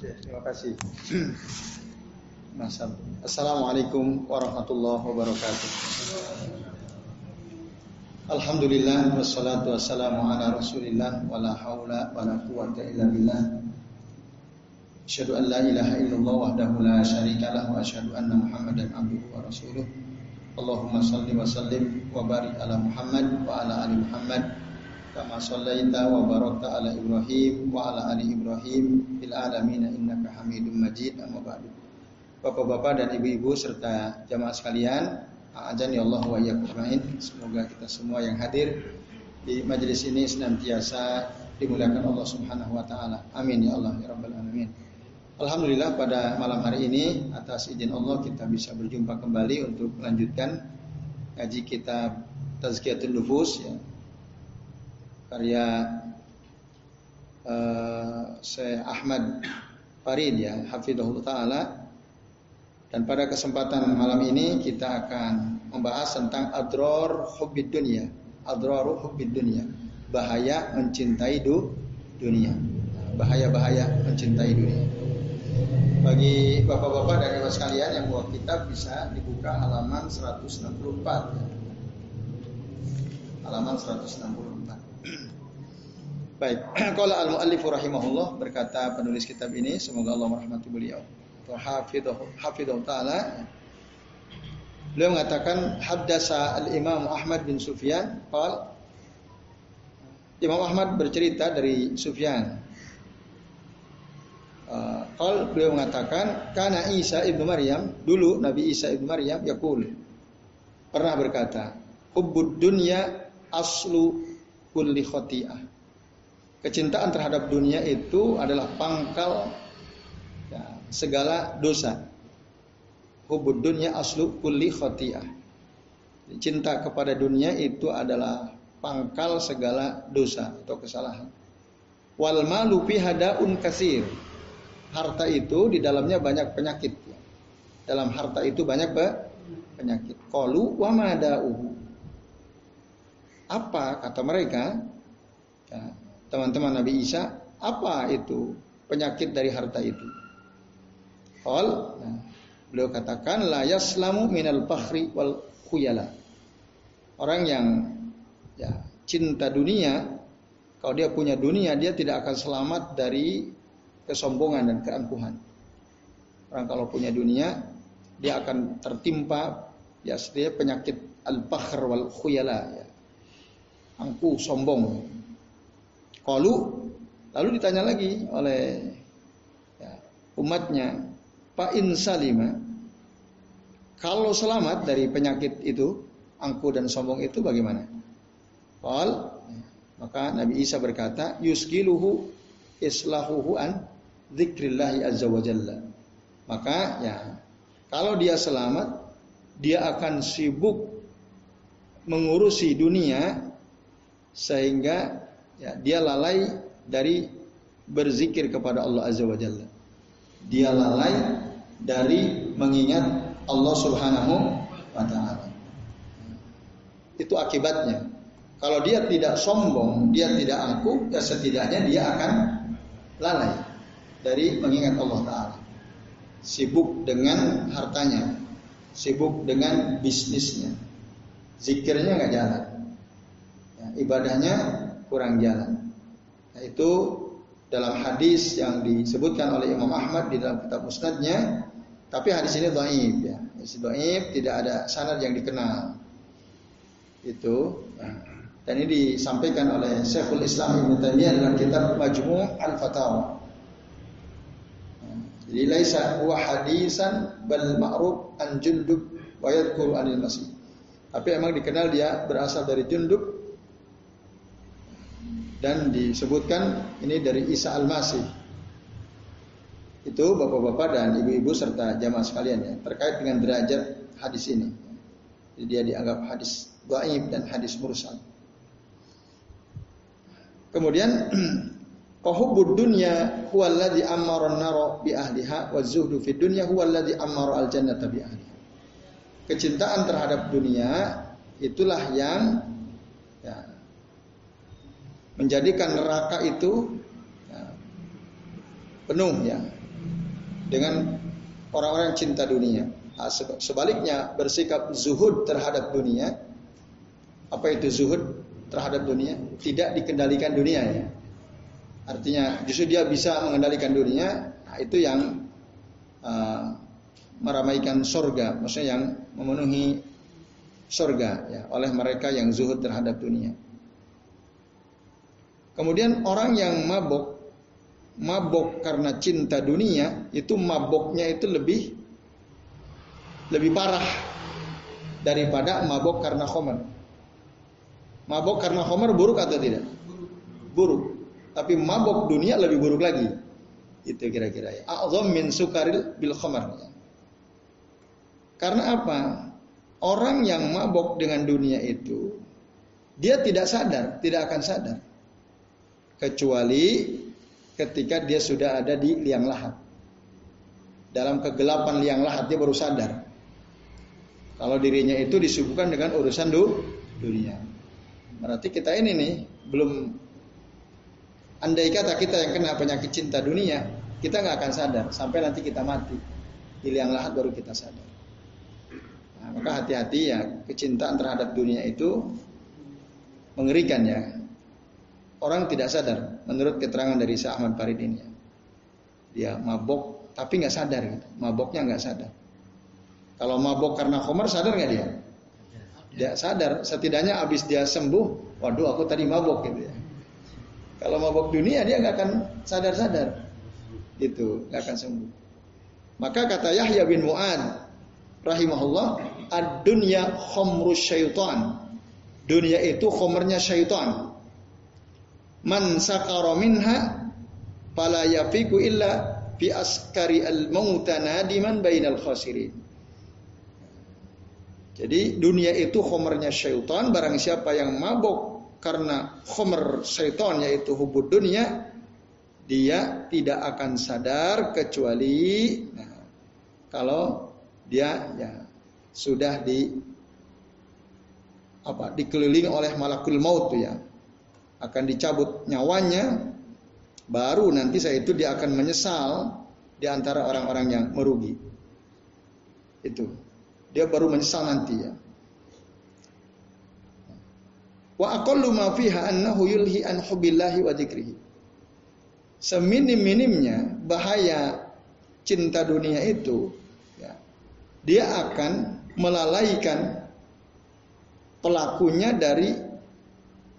Terima kasih. Mas Assalamualaikum warahmatullahi wabarakatuh. Alhamdulillah wassalatu wassalamu ala Rasulillah wala haula wala quwwata illa billah. Asyhadu an la ilaha illallah wahdahu la syarika lah wa asyhadu anna Muhammadan abduhu wa rasuluh. Allahumma salli wa sallim wa barik ala Muhammad wa ala ali Muhammad wa barakta ala Ibrahim wa ala ali Ibrahim fil alamin innaka Hamidum Majid amma ba'du. Bapak-bapak dan ibu-ibu serta jamaah sekalian, ya Allah wa iyyakum Semoga kita semua yang hadir di majelis ini senantiasa dimuliakan Allah Subhanahu wa taala. Amin ya Allah ya rabbal alamin. Alhamdulillah pada malam hari ini atas izin Allah kita bisa berjumpa kembali untuk melanjutkan ngaji kita Tazkiyatun Nufus ya. Karya uh, Syekh Ahmad Farid ya, hafizahullah taala dan pada kesempatan malam ini kita akan membahas tentang adror hubbid dunia. Adror hubbid dunia. Bahaya mencintai du dunia. Bahaya-bahaya mencintai dunia. Bagi bapak-bapak dan ibu sekalian yang buat kitab bisa dibuka halaman 164. Halaman 164. Baik, kalau al-muallif rahimahullah berkata penulis kitab ini semoga Allah merahmati beliau. Hafidhahu hafidhahu taala. Beliau mengatakan haddasa al-Imam Ahmad bin Sufyan. Qal Imam Ahmad bercerita dari Sufyan. Uh, beliau mengatakan karena Isa ibnu Maryam. Dulu Nabi Isa ibnu Maryam yaqul pernah berkata hubbud dunya aslu kulli khati'ah kecintaan terhadap dunia itu adalah pangkal segala dosa. Hubud dunia aslu kulli khotiah. Cinta kepada dunia itu adalah pangkal segala dosa atau kesalahan. Wal malu hadaun kasir. Harta itu di dalamnya banyak penyakit. Dalam harta itu banyak penyakit. Qalu wa madauhu. Apa kata mereka? Ya, teman-teman Nabi Isa, apa itu penyakit dari harta itu? Qal nah, beliau katakan la yaslamu minal fakhri wal khuyala. Orang yang ya cinta dunia kalau dia punya dunia dia tidak akan selamat dari kesombongan dan keangkuhan. Orang kalau punya dunia dia akan tertimpa ya penyakit al-fakhr wal khuyala ya. Angkuh, sombong. Kalau lalu ditanya lagi oleh ya, umatnya Pak Salima kalau selamat dari penyakit itu angku dan sombong itu bagaimana? Qal maka Nabi Isa berkata yuskiluhu islahuhu an dzikrillahi azza wa jalla. Maka ya kalau dia selamat dia akan sibuk mengurusi dunia sehingga ya, dia lalai dari berzikir kepada Allah azza wa jalla. Dia lalai dari mengingat Allah Subhanahu wa taala. Itu akibatnya. Kalau dia tidak sombong, dia tidak angkuh, ya setidaknya dia akan lalai dari mengingat Allah taala. Sibuk dengan hartanya, sibuk dengan bisnisnya. Zikirnya nggak jalan. Ya, ibadahnya kurang jalan. Nah, itu dalam hadis yang disebutkan oleh Imam Ahmad di dalam kitab musnadnya tapi hadis ini dhaif ya. Hadis dhaif tidak ada sanad yang dikenal. Itu dan ini disampaikan oleh Syekhul Islam Ibnu Taimiyah dalam kitab Majmu' Al-Fatawa. Jadi laisa huwa hadisan bal ma'ruf an Jundub wa yadhkuru anil Masih. Tapi emang dikenal dia berasal dari Jundub dan disebutkan ini dari Isa Al-Masih itu bapak-bapak dan ibu-ibu serta jamaah sekalian ya terkait dengan derajat hadis ini. Jadi dia dianggap hadis dhaif dan hadis mursal. Kemudian Qahubbud dunya huwa amara an-nara bi ahliha wa zuhdu fid dunya huwa alladhi al-jannata bi ahliha. Kecintaan terhadap dunia itulah yang ya, menjadikan neraka itu ya, penuh ya dengan orang-orang cinta dunia. Nah, sebaliknya bersikap zuhud terhadap dunia. Apa itu zuhud terhadap dunia? Tidak dikendalikan dunia ya. Artinya justru dia bisa mengendalikan dunia. Nah, itu yang uh, meramaikan sorga, maksudnya yang memenuhi sorga ya, oleh mereka yang zuhud terhadap dunia. Kemudian orang yang mabok, mabok karena cinta dunia, itu maboknya itu lebih lebih parah daripada mabok karena khomer. Mabok karena khomer buruk atau tidak? Buruk. Tapi mabok dunia lebih buruk lagi. Itu kira-kira ya. A'zam min sukaril bil khomer. Karena apa? Orang yang mabok dengan dunia itu, dia tidak sadar, tidak akan sadar kecuali ketika dia sudah ada di liang lahat. Dalam kegelapan liang lahat dia baru sadar. Kalau dirinya itu disibukkan dengan urusan du, dunia. Berarti kita ini nih belum andai kata kita yang kena penyakit cinta dunia, kita nggak akan sadar sampai nanti kita mati. Di liang lahat baru kita sadar. Nah, maka hati-hati ya kecintaan terhadap dunia itu mengerikan ya orang tidak sadar menurut keterangan dari Syekh Ahmad Farid ini. Dia mabok tapi nggak sadar gitu. Maboknya nggak sadar. Kalau mabok karena Homer sadar nggak dia? Dia sadar. Setidaknya abis dia sembuh, waduh aku tadi mabok gitu ya. Kalau mabok dunia dia nggak akan sadar-sadar. Itu nggak akan sembuh. Maka kata Yahya bin Mu'ad rahimahullah, ad-dunya khomrus syaitan. Dunia itu khomernya syaitan man sakara minha fala yafiku illa fi askari al mauta nadiman bainal khasirin. Jadi dunia itu khomernya syaitan, barang siapa yang mabuk karena khomer syaitan yaitu hubud dunia, dia tidak akan sadar kecuali nah, kalau dia ya sudah di apa dikelilingi oleh malakul maut ya akan dicabut nyawanya, baru nanti saya itu dia akan menyesal di antara orang-orang yang merugi. Itu. Dia baru menyesal nanti ya. Wa aqallu ma fiha annahu yulhi an hubbillahi wa dzikrihi. Seminim-minimnya bahaya cinta dunia itu ya, dia akan melalaikan pelakunya dari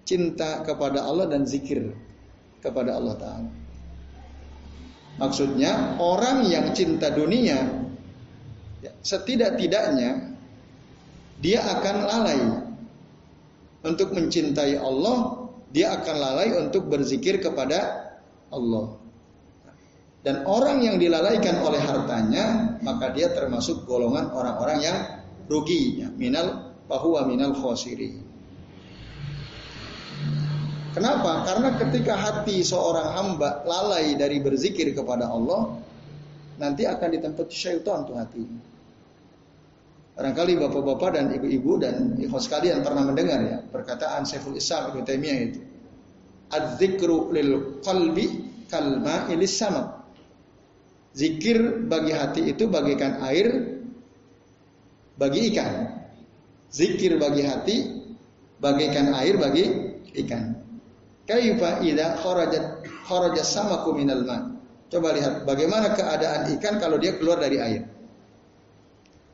cinta kepada Allah dan zikir kepada Allah Ta'ala. Maksudnya orang yang cinta dunia ya, setidak-tidaknya dia akan lalai untuk mencintai Allah, dia akan lalai untuk berzikir kepada Allah. Dan orang yang dilalaikan oleh hartanya, maka dia termasuk golongan orang-orang yang rugi, ya, minal bahwa minal khosirin. Kenapa? Karena ketika hati seorang hamba lalai dari berzikir kepada Allah, nanti akan ditempat syaitan tuh hati. Barangkali bapak-bapak dan ibu-ibu dan ikhwas sekalian pernah mendengar ya perkataan Syekhul Islam Ibnu Taimiyah itu. Adzikru lil qalbi kalma ilis sama. Zikir bagi hati itu bagikan air bagi ikan. Zikir bagi hati bagikan air bagi ikan. Kaifa idza kharajat kharajat samaku minal ma. Coba lihat bagaimana keadaan ikan kalau dia keluar dari air.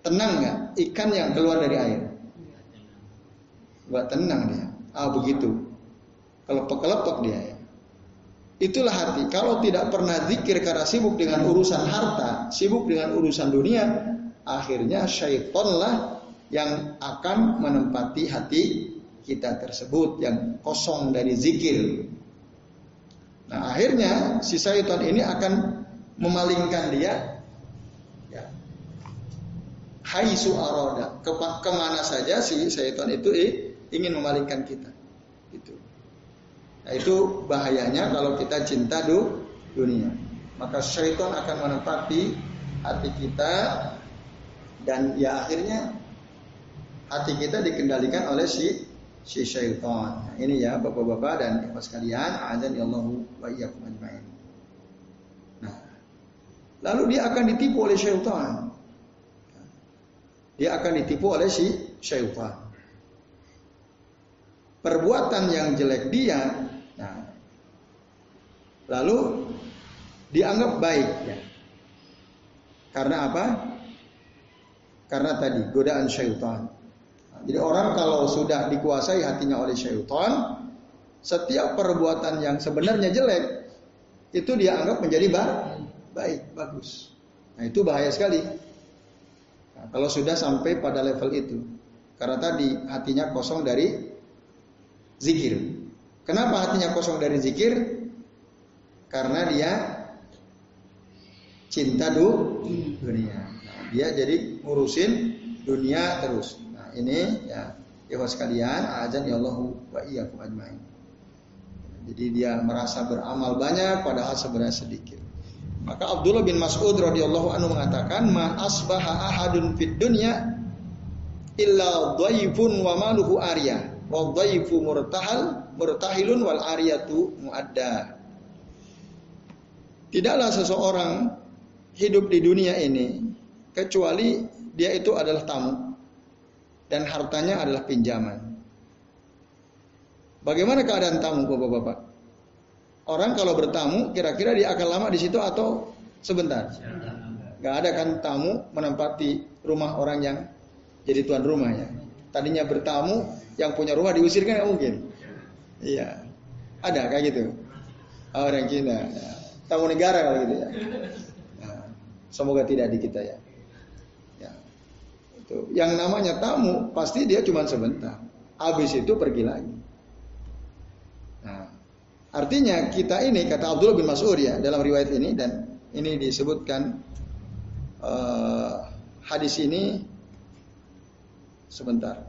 Tenang nggak ikan yang keluar dari air? Buat tenang dia. Ah begitu. Kelepek-kelepek dia ya. Itulah hati. Kalau tidak pernah zikir karena sibuk dengan urusan harta, sibuk dengan urusan dunia, akhirnya syaitanlah yang akan menempati hati kita tersebut yang kosong dari zikir. Nah akhirnya si syaitan ini akan memalingkan dia ya, haisu aroda ke, ke mana saja si syaitan itu eh, ingin memalingkan kita. Itu. Nah, itu bahayanya kalau kita cinta du, dunia. Maka syaitan akan menempati hati kita dan ya akhirnya hati kita dikendalikan oleh si si syaitan. Nah, ini ya Bapak-bapak dan Ibu sekalian, azan ya Allah wa iyyakum ajmain. Nah, lalu dia akan ditipu oleh syaitan. Dia akan ditipu oleh si syaitan. Perbuatan yang jelek dia, nah, lalu dianggap baik. Ya. Karena apa? Karena tadi godaan syaitan. Jadi orang kalau sudah dikuasai hatinya oleh syaitan, setiap perbuatan yang sebenarnya jelek itu dia anggap menjadi baik, bagus. Nah itu bahaya sekali. Nah, kalau sudah sampai pada level itu, karena tadi hatinya kosong dari zikir. Kenapa hatinya kosong dari zikir? Karena dia cinta dunia. Nah, dia jadi ngurusin dunia terus ini ya ya sekalian azan ya Allah wa iyyakum ajmain. Jadi dia merasa beramal banyak padahal sebenarnya sedikit. Maka Abdullah bin Mas'ud radhiyallahu anhu mengatakan ma asbaha ahadun fid dunya illa dhaifun wa maluhu arya wa dhaifu murtahal murtahilun wal aryatu muadda. Tidaklah seseorang hidup di dunia ini kecuali dia itu adalah tamu dan hartanya adalah pinjaman. Bagaimana keadaan tamu Bapak-bapak? Orang kalau bertamu kira-kira dia akan lama di situ atau sebentar? Gak ada kan tamu menempati rumah orang yang jadi tuan rumah ya. Tadinya bertamu yang punya rumah diusir kan mungkin. Iya. Ada kayak gitu. Orang Cina. Tamu negara kalau gitu ya. Nah, semoga tidak di kita ya. Tuh. Yang namanya tamu pasti dia cuma sebentar. Habis itu pergi lagi. Nah, artinya kita ini kata Abdullah bin Mas'ud ya dalam riwayat ini dan ini disebutkan uh, hadis ini sebentar.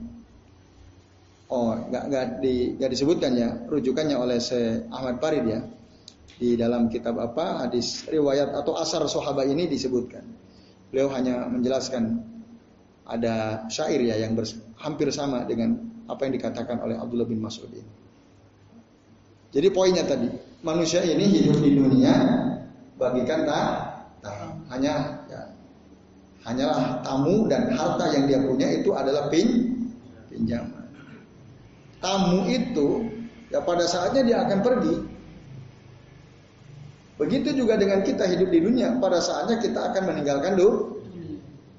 Oh, nggak nggak di nggak disebutkan ya rujukannya oleh se Ahmad Farid ya di dalam kitab apa hadis riwayat atau asar sahabat ini disebutkan. Beliau hanya menjelaskan ada syair ya yang hampir sama dengan apa yang dikatakan oleh Abdullah bin Mas'ud ini. Jadi poinnya tadi, manusia ini hidup di dunia bagikan tak, tak hanya ya, hanyalah tamu dan harta yang dia punya itu adalah pin, pinjaman. Tamu itu ya pada saatnya dia akan pergi. Begitu juga dengan kita hidup di dunia, pada saatnya kita akan meninggalkan dulu,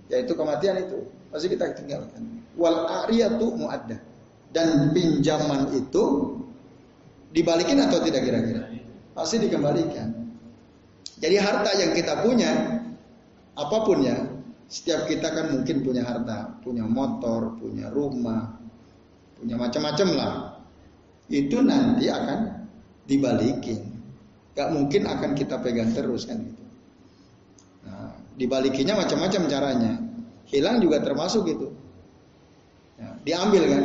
yaitu kematian itu pasti kita tinggalkan. Wal ariyatu muadda. Dan pinjaman itu dibalikin atau tidak kira-kira? Pasti dikembalikan. Jadi harta yang kita punya, apa pun ya, setiap kita kan mungkin punya harta, punya motor, punya rumah, punya macam-macam lah. Itu nanti akan dibalikin. Gak mungkin akan kita pegang terus kan gitu. Nah, dibalikinnya macam-macam caranya hilang juga termasuk itu. Ya, diambil kan,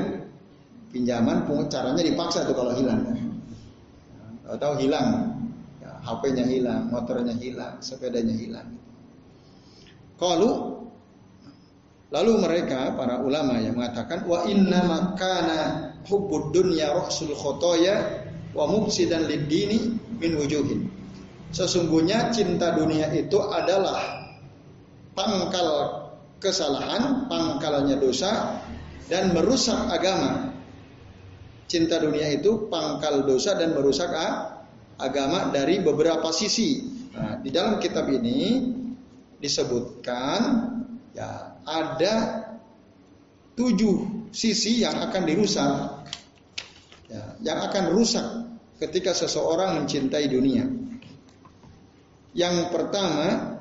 pinjaman caranya dipaksa tuh kalau hilang. Ya, tahu hilang, ya, HP-nya hilang, motornya hilang, sepedanya hilang. Kalau lalu mereka para ulama yang mengatakan wa inna makana hubbud dunya rasul khotoya wa mufsidan lid-dini min wujuhin. Sesungguhnya cinta dunia itu adalah pangkal kesalahan, pangkalnya dosa dan merusak agama. Cinta dunia itu pangkal dosa dan merusak agama dari beberapa sisi. Nah, di dalam kitab ini disebutkan ya ada tujuh sisi yang akan dirusak, ya, yang akan rusak ketika seseorang mencintai dunia. Yang pertama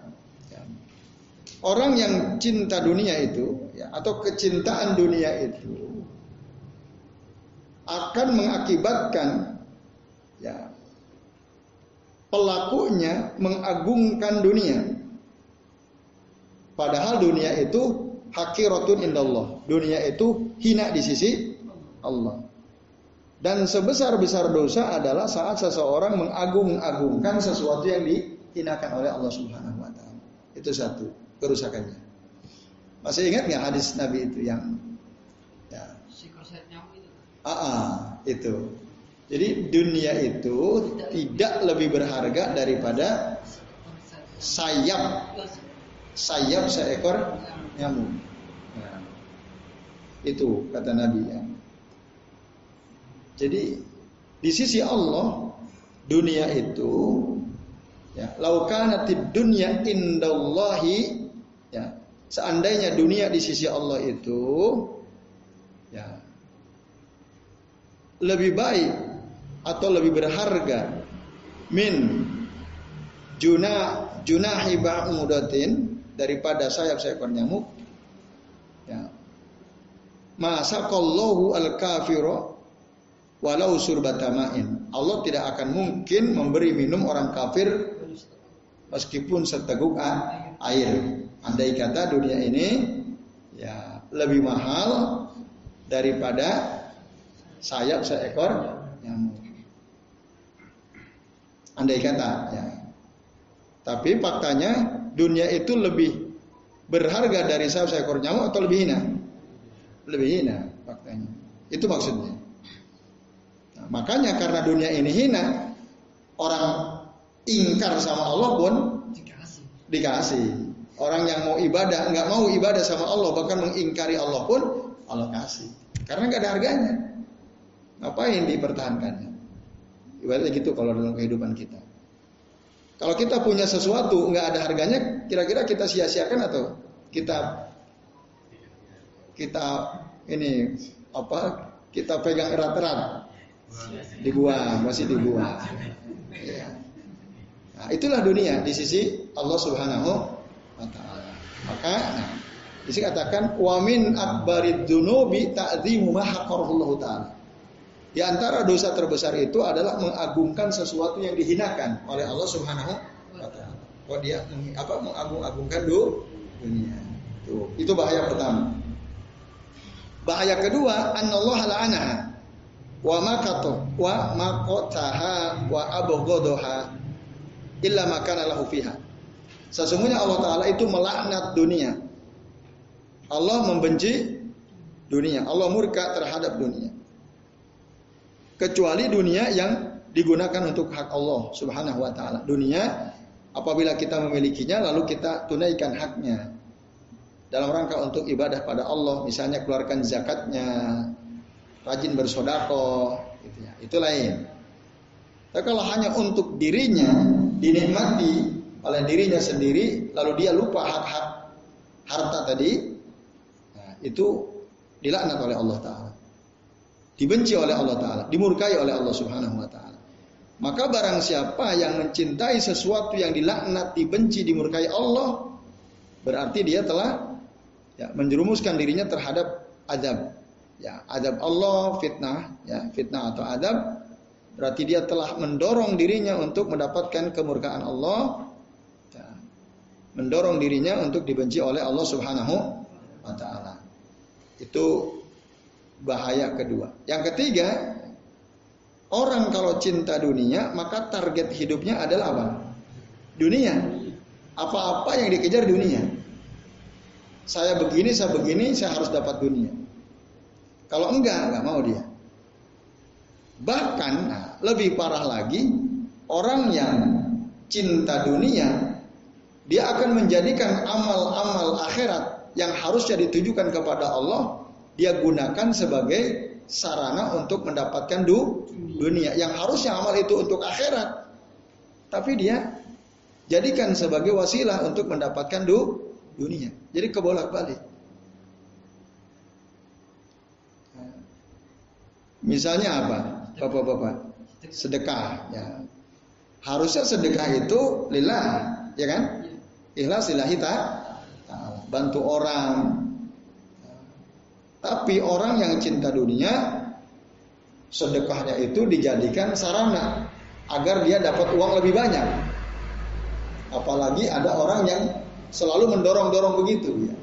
Orang yang cinta dunia itu ya, atau kecintaan dunia itu akan mengakibatkan ya pelakunya mengagungkan dunia. Padahal dunia itu hakiratun indallah. Dunia itu hina di sisi Allah. Dan sebesar-besar dosa adalah saat seseorang mengagung-agungkan sesuatu yang dihinakan oleh Allah Subhanahu wa taala. Itu satu kerusakannya. Masih ingat nggak hadis Nabi itu yang ya. Ah, ah, itu. Jadi dunia itu tidak lebih berharga daripada sayap sayap seekor nyamuk. Nah, itu kata Nabi ya. Jadi di sisi Allah dunia itu ya laukanatid dunya indallahi ya. Seandainya dunia di sisi Allah itu ya lebih baik atau lebih berharga min junah junahi ba'mudatin daripada sayap seekor nyamuk ya. Masa kallahu al kafiro walau surbatamain. Allah tidak akan mungkin memberi minum orang kafir meskipun seteguk air andai kata dunia ini ya lebih mahal daripada sayap seekor nyamuk. Andai kata ya. Tapi faktanya dunia itu lebih berharga dari sayap seekor nyamuk atau lebih hina? Lebih hina faktanya. Itu maksudnya. Nah, makanya karena dunia ini hina, orang ingkar sama Allah pun dikasih. dikasih. Orang yang mau ibadah nggak mau ibadah sama Allah bahkan mengingkari Allah pun Allah kasih. Karena nggak ada harganya. Ngapain dipertahankannya? Ibaratnya gitu kalau dalam kehidupan kita. Kalau kita punya sesuatu nggak ada harganya, kira-kira kita sia-siakan atau kita kita ini apa? Kita pegang erat-erat dibuang, masih dibuang. Ya. Nah, itulah dunia di sisi Allah Subhanahu wa taala. Maka nah, katakan wa min akbarid dzunubi ta'dzimu ma taala. Di antara dosa terbesar itu adalah mengagungkan sesuatu yang dihinakan oleh Allah Subhanahu wa taala. Oh dia apa mengagung-agungkan dunia. Itu, itu bahaya pertama. Bahaya kedua, anallahu la'anaha wa makato wa makotaha wa abogodoha illa makana lahu fiha. Sesungguhnya Allah Ta'ala itu melaknat dunia. Allah membenci dunia. Allah murka terhadap dunia. Kecuali dunia yang digunakan untuk hak Allah Subhanahu wa taala. Dunia apabila kita memilikinya lalu kita tunaikan haknya dalam rangka untuk ibadah pada Allah, misalnya keluarkan zakatnya, rajin bersodako, gitu ya. itu lain. Tapi kalau hanya untuk dirinya dinikmati oleh dirinya sendiri, lalu dia lupa hak-hak harta tadi, nah, itu dilaknat oleh Allah Taala, dibenci oleh Allah Taala, dimurkai oleh Allah Subhanahu Wa Taala. Maka barang siapa yang mencintai sesuatu yang dilaknat, dibenci, dimurkai Allah, berarti dia telah ya, menjerumuskan dirinya terhadap azab. Ya adab Allah fitnah ya fitnah atau adab berarti dia telah mendorong dirinya untuk mendapatkan kemurkaan Allah mendorong dirinya untuk dibenci oleh Allah Subhanahu wa taala. Itu bahaya kedua. Yang ketiga orang kalau cinta dunia maka target hidupnya adalah apa? Dunia. Apa-apa yang dikejar dunia. Saya begini saya begini saya harus dapat dunia. Kalau enggak, enggak mau dia. Bahkan nah, lebih parah lagi, orang yang cinta dunia, dia akan menjadikan amal-amal akhirat yang harusnya ditujukan kepada Allah, dia gunakan sebagai sarana untuk mendapatkan du, dunia. Yang harusnya amal itu untuk akhirat, tapi dia jadikan sebagai wasilah untuk mendapatkan du, dunia. Jadi kebolak-balik. Misalnya apa? Bapak-bapak, sedekah ya. Harusnya sedekah itu lillah, ya kan? Ikhlas lillahi ta'ala. Bantu orang. Tapi orang yang cinta dunia sedekahnya itu dijadikan sarana agar dia dapat uang lebih banyak. Apalagi ada orang yang selalu mendorong-dorong begitu ya.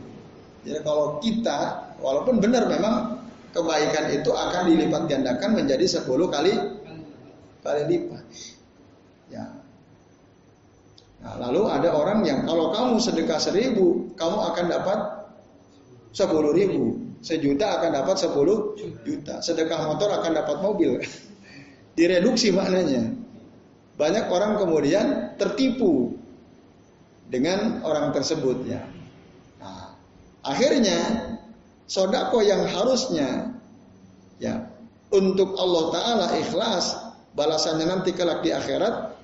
Jadi kalau kita walaupun benar memang kebaikan itu akan dilipat gandakan menjadi 10 kali kali lipat. Nah, lalu ada orang yang kalau kamu sedekah seribu, kamu akan dapat sepuluh ribu. Sejuta akan dapat sepuluh juta. Sedekah motor akan dapat mobil. Direduksi maknanya. Banyak orang kemudian tertipu. dengan orang tersebut ya. Nah, akhirnya sodako yang harusnya ya untuk Allah Taala ikhlas balasannya nanti kelak di akhirat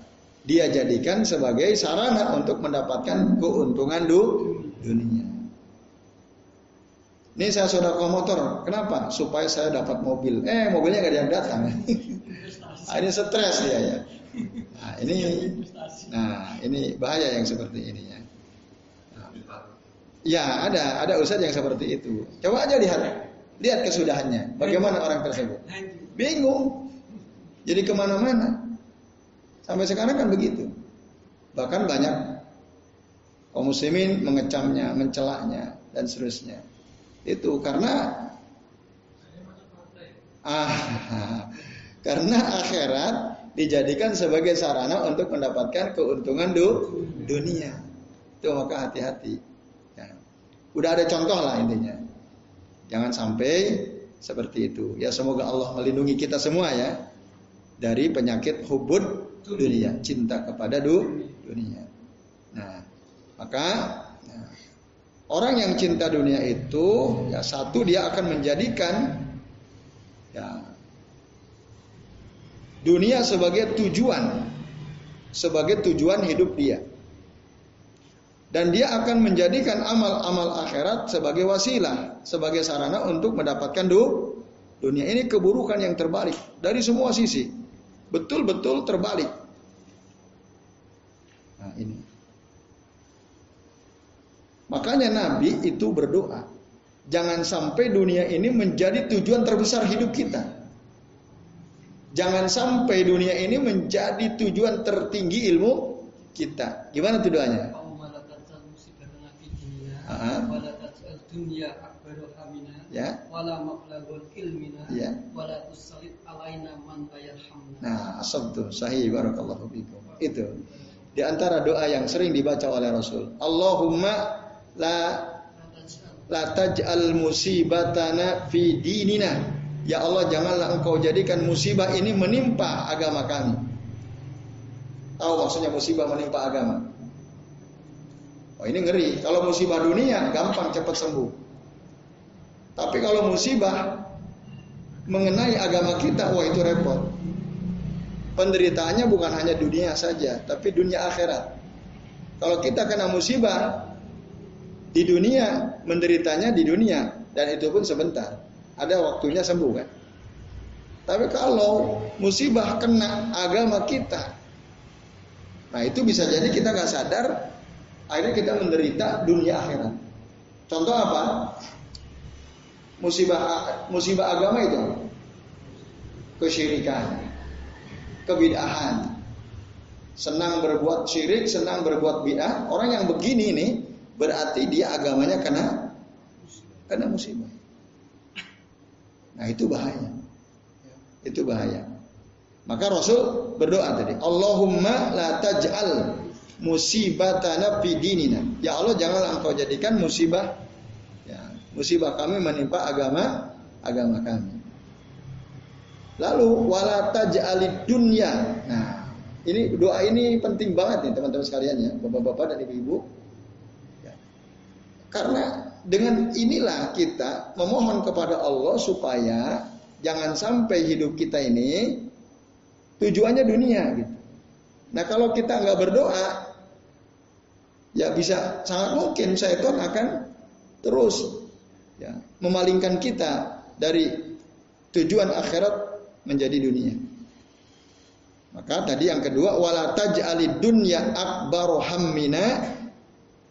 dia jadikan sebagai sarana untuk mendapatkan keuntungan du dunia. Ini saya sodako motor, kenapa? Supaya saya dapat mobil. Eh mobilnya gak ada yang datang. ini stres dia ya. Nah ini, nah ini bahaya yang seperti ini ya. Nah, ya ada, ada ustadz yang seperti itu. Coba aja lihat, lihat kesudahannya. Bagaimana orang tersebut? Bingung. Jadi ke mana-mana. Sampai sekarang kan begitu. Bahkan banyak kaum muslimin mengecamnya, mencelaknya, dan seterusnya. Itu karena ah, karena akhirat dijadikan sebagai sarana untuk mendapatkan keuntungan du, dunia. Itu maka hati-hati. Ya. Udah ada contoh lah intinya. Jangan sampai seperti itu. Ya semoga Allah melindungi kita semua ya dari penyakit hubud dunia, cinta kepada du, dunia. Nah, maka Orang yang cinta dunia itu ya satu dia akan menjadikan ya dunia sebagai tujuan sebagai tujuan hidup dia. Dan dia akan menjadikan amal-amal akhirat sebagai wasilah, sebagai sarana untuk mendapatkan du, dunia. Ini keburukan yang terbalik dari semua sisi. Betul-betul terbalik. Nah, ini. Makanya Nabi itu berdoa. Jangan sampai dunia ini menjadi tujuan terbesar hidup kita. Jangan sampai dunia ini menjadi tujuan tertinggi ilmu kita. Gimana tuh doanya? Ya. Ya. Nah, asabtu sahih barakallahu fikum. Itu. Di antara doa yang sering dibaca oleh Rasul. Allahumma la la taj'al musibatana fi dinina. Ya Allah janganlah engkau jadikan musibah ini menimpa agama kami. Tahu maksudnya musibah menimpa agama? Oh ini ngeri. Kalau musibah dunia gampang cepat sembuh. Tapi kalau musibah mengenai agama kita, wah itu repot. Penderitaannya bukan hanya dunia saja, tapi dunia akhirat. Kalau kita kena musibah, di dunia menderitanya di dunia dan itu pun sebentar. Ada waktunya sembuh kan. Tapi kalau musibah kena agama kita, nah itu bisa jadi kita nggak sadar, akhirnya kita menderita dunia akhirat. Contoh apa? Musibah musibah agama itu kesyirikan, kebidahan, senang berbuat syirik, senang berbuat bid'ah. Orang yang begini nih berarti dia agamanya kena kena musibah. Nah itu bahaya. Itu bahaya. Maka Rasul berdoa tadi, Allahumma la taj'al musibatana fi dinina. Ya Allah janganlah engkau jadikan musibah ya, musibah kami menimpa agama agama kami. Lalu wala taj'alid dunya. Nah, ini doa ini penting banget nih teman-teman sekalian ya, Bapak-bapak dan Ibu-ibu. Karena dengan inilah kita memohon kepada Allah supaya jangan sampai hidup kita ini tujuannya dunia gitu. Nah kalau kita nggak berdoa, ya bisa sangat mungkin syaitan akan terus ya, memalingkan kita dari tujuan akhirat menjadi dunia. Maka tadi yang kedua wala dunya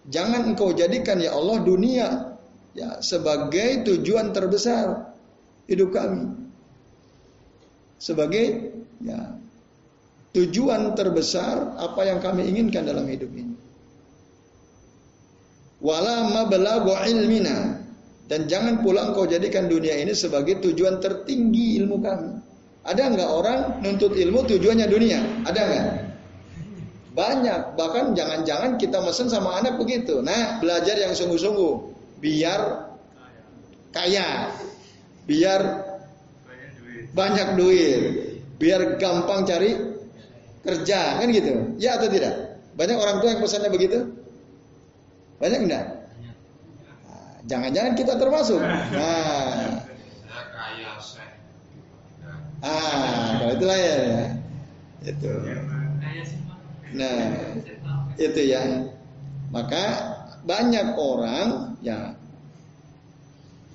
Jangan engkau jadikan ya Allah dunia ya sebagai tujuan terbesar hidup kami. Sebagai ya tujuan terbesar apa yang kami inginkan dalam hidup ini. Wala mablagu ilmina dan jangan pula engkau jadikan dunia ini sebagai tujuan tertinggi ilmu kami. Ada enggak orang nuntut ilmu tujuannya dunia? Ada enggak? Banyak, bahkan jangan-jangan kita mesen sama anak begitu. Nah, belajar yang sungguh-sungguh, biar kaya, biar banyak duit, biar gampang cari kerja, kan gitu. Ya atau tidak? Banyak orang tua yang pesannya begitu? Banyak enggak? Nah, jangan-jangan kita termasuk. Nah. Ah, kalau itulah ya. Itu. Nah, itu ya. Maka banyak orang ya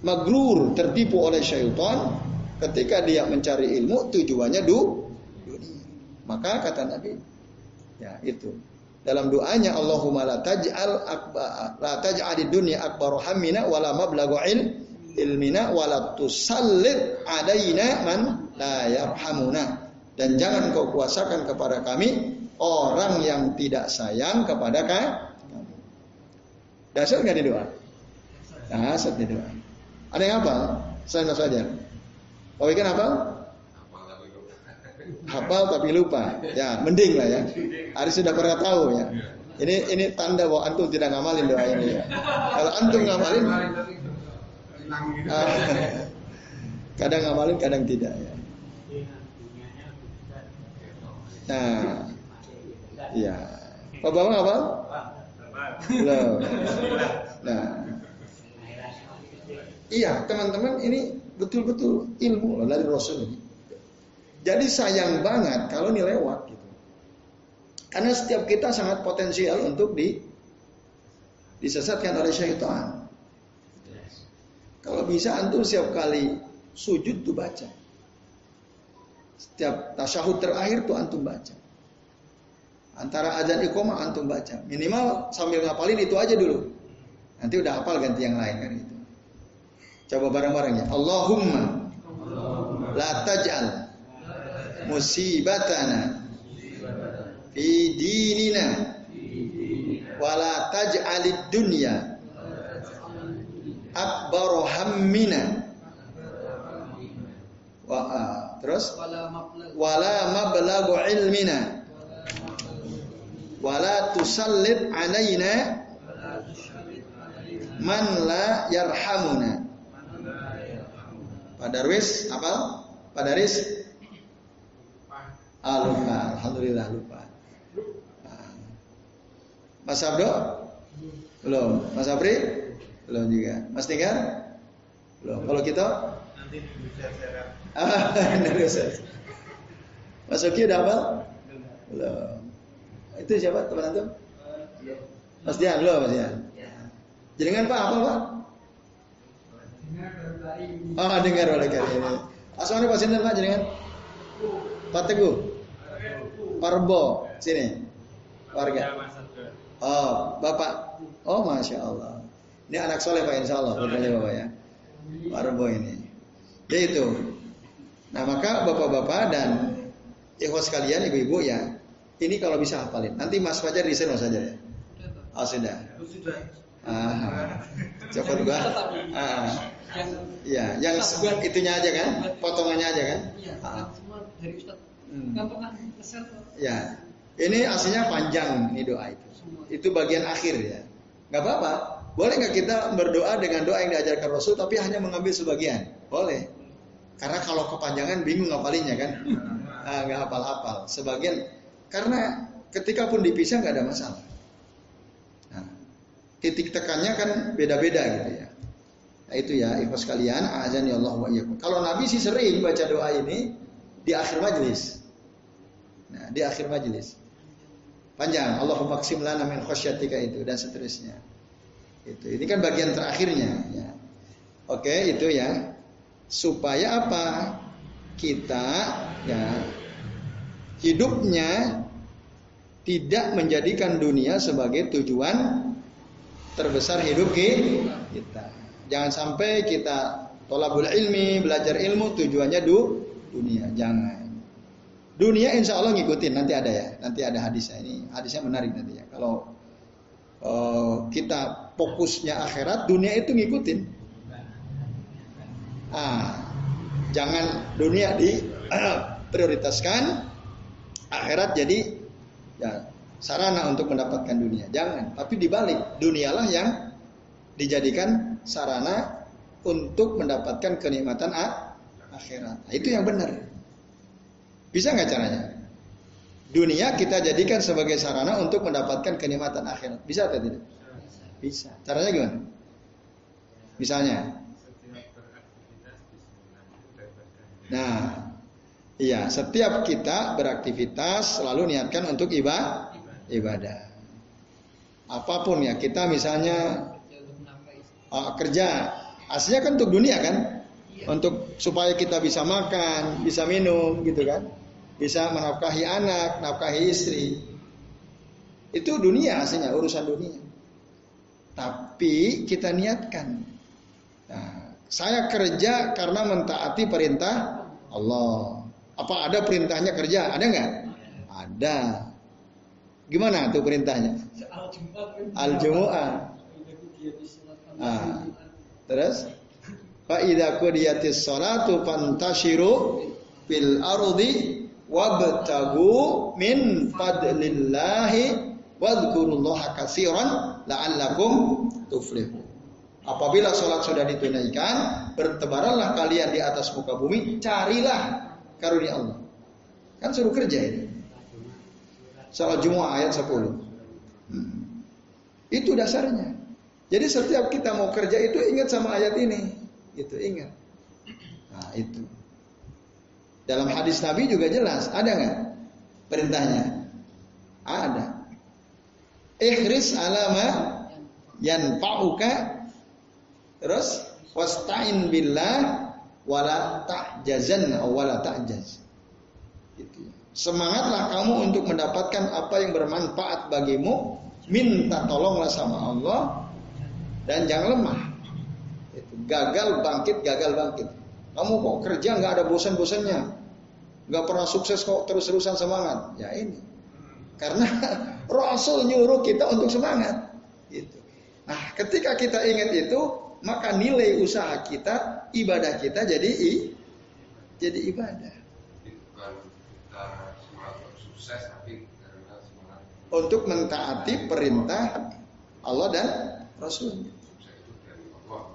magrur tertipu oleh syaitan ketika dia mencari ilmu tujuannya du dunia. Maka kata Nabi ya itu dalam doanya Allahumma la taj'al la taj'al dunya akbar hammina wala mablaghu ilmina wala tusallit alaina man la yarhamuna dan jangan kau kuasakan kepada kami orang yang tidak sayang kepada kami. Dasar nggak di doa? Dasar di doa. Ada yang apa? Saya saja. Oh ikan apa? Hafal tapi lupa. Ya, mending lah ya. Hari sudah pernah tahu ya. Ini ini tanda bahwa antum tidak ngamalin doa ini ya. Kalau antum ngamalin, ah, kadang ngamalin, kadang tidak ya. Nah, iya. Pak Bambang apa? Belum. Nah, iya teman-teman ini betul-betul ilmu dari Rasul ini. Jadi sayang banget kalau ini lewat gitu. Karena setiap kita sangat potensial untuk di disesatkan oleh syaitan. Kalau bisa antum setiap kali sujud tuh baca. Setiap tasyahud terakhir tuh antum baca. Antara azan iqomah antum baca. Minimal sambil ngapalin itu aja dulu. Nanti udah hafal ganti yang lain kan itu. Coba bareng-bareng ya. Allahumma la taj'al musibatana fi dinina wala taj'alid dunya akbaru hammina. Wa uh, terus? Wala mablagu ilmina. Wala tusallit alaina man la yarhamuna. Padarwis apa? Padaris Ah, lupa. Alhamdulillah lupa. Nah. Mas Abdo? Belum. Mas Apri? Belum juga. Mas Tinggal? Belum. Kalau kita? Nanti Ah, Mas Oki udah apa? Belum. Itu siapa teman antum? Mas Dian, belum Mas Dian. Jaringan Pak apa Pak? Oh, dengar oleh kali ini. Asal Pak Sinten Pak jaringan? Pak Teguh. Parbo sini warga. Oh, Bapak. Oh, masya Allah. Ini anak soleh Pak Insya Allah. Bapak ya. Parbo ini. Ya itu. Nah maka bapak-bapak dan ikhwas sekalian, ibu-ibu ya, ini kalau bisa hafalin. Nanti Mas Fajar di sana saja ya. Oh sudah. Ah, coba juga. Ah, ya, yang itunya aja kan, potongannya aja kan. Iya. Ah. Dari Ustaz. Hmm. Ya, ini aslinya panjang nih doa itu. Itu bagian akhir ya. Gak apa-apa. Boleh nggak kita berdoa dengan doa yang diajarkan Rasul tapi hanya mengambil sebagian? Boleh. Karena kalau kepanjangan bingung ngapalinnya kan. Nah, nggak hafal-hafal. Sebagian karena ketika pun dipisah nggak ada masalah. Nah, titik tekannya kan beda-beda gitu ya. Nah, itu ya ikhlas kalian azan ya Allah wa Kalau Nabi sih sering baca doa ini di akhir majelis. Nah, di akhir majelis. Panjang, Allahumma qsim lana min khasyatika itu dan seterusnya. Itu. Ini kan bagian terakhirnya ya. Oke, itu ya. Supaya apa? Kita ya hidupnya tidak menjadikan dunia sebagai tujuan terbesar hidup kita. Jangan sampai kita tolabul ilmi, belajar ilmu tujuannya du, dunia. Jangan. Dunia insya Allah ngikutin nanti ada ya, nanti ada hadisnya ini hadisnya menarik nanti ya. Kalau uh, kita fokusnya akhirat, dunia itu ngikutin. Ah, jangan dunia di uh, prioritaskan, akhirat jadi ya sarana untuk mendapatkan dunia. Jangan, tapi dibalik dunialah yang dijadikan sarana untuk mendapatkan kenikmatan akhirat. Nah, itu yang benar. Bisa nggak caranya? Dunia kita jadikan sebagai sarana untuk mendapatkan kenikmatan akhirat. Bisa atau tidak? Bisa. Caranya gimana? Misalnya. Nah, iya, setiap kita beraktivitas selalu niatkan untuk ibadah. Ibadah. Apa pun ya, kita misalnya uh, kerja, aslinya kan untuk dunia kan, untuk supaya kita bisa makan, bisa minum, gitu kan, bisa menafkahi anak, nafkahi istri. Itu dunia aslinya, urusan dunia. Tapi kita niatkan. Nah, saya kerja karena mentaati perintah Allah. Apa ada perintahnya kerja? Ada nggak? Ada. Gimana tuh perintahnya? Al-Jumu'ah. Nah, terus fa idza qudiyatis salatu fantashiru fil ardi wabtagu min fadlillahi wadhkurullaha katsiran la'allakum tuflihun. Apabila sholat sudah ditunaikan, bertebaranlah kalian di atas muka bumi, carilah karunia Allah. Kan suruh kerja ini. Salat Jumat ayat 10. Hmm. Itu dasarnya. Jadi setiap kita mau kerja itu ingat sama ayat ini. Itu ingat. Nah itu. Dalam hadis Nabi juga jelas. Ada nggak perintahnya? Ada. Ihris alama yanfa'uka terus wasta'in billah wala ta'jazan wala ta'jaz. Gitu. Semangatlah kamu untuk mendapatkan apa yang bermanfaat bagimu, minta tolonglah sama Allah dan jangan lemah. Gagal bangkit, gagal bangkit. Kamu kok kerja nggak ada bosan-bosannya, nggak pernah sukses kok terus-terusan semangat. Ya ini karena Rasul nyuruh kita untuk semangat. Gitu. Nah, ketika kita ingat itu, maka nilai usaha kita, ibadah kita jadi i, jadi ibadah. Untuk mentaati perintah Allah dan Rasul.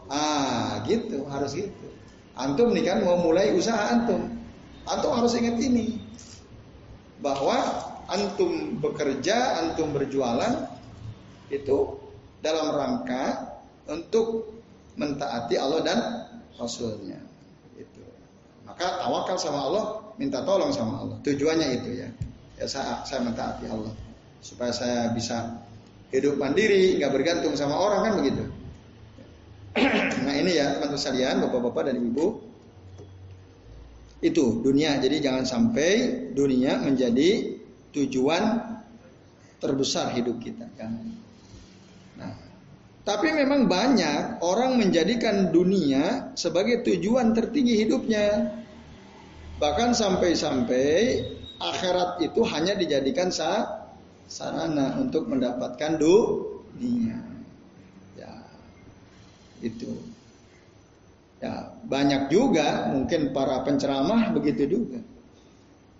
Ah, gitu, harus gitu. Antum nih kan mau mulai usaha antum. Antum harus ingat ini. Bahwa antum bekerja, antum berjualan itu dalam rangka untuk mentaati Allah dan Rasulnya. Itu. Maka tawakal sama Allah, minta tolong sama Allah. Tujuannya itu ya. Ya saya, saya mentaati Allah supaya saya bisa hidup mandiri, nggak bergantung sama orang kan begitu. Nah ini ya teman-teman sekalian, bapak-bapak dan ibu, itu dunia. Jadi jangan sampai dunia menjadi tujuan terbesar hidup kita kan. Nah, tapi memang banyak orang menjadikan dunia sebagai tujuan tertinggi hidupnya. Bahkan sampai-sampai akhirat itu hanya dijadikan sa sarana untuk mendapatkan dunia. Itu. Ya, banyak juga mungkin para penceramah begitu juga.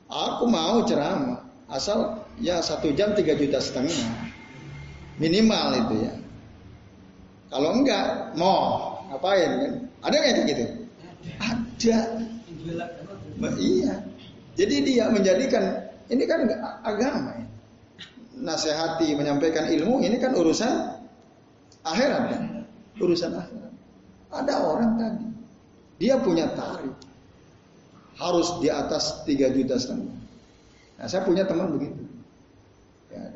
Aku mau ceramah, Asal ya satu jam tiga juta setengah minimal itu ya. Kalau enggak mau ngapain kan? Ada nggak kayak gitu? Ada. Iya. Jadi dia menjadikan ini kan agama ya. Nasihati menyampaikan ilmu ini kan urusan akhirat kan? Urusan akhirat. Ada orang tadi dia punya tarif harus di atas tiga juta setengah. Nah, saya punya teman begitu. Ya.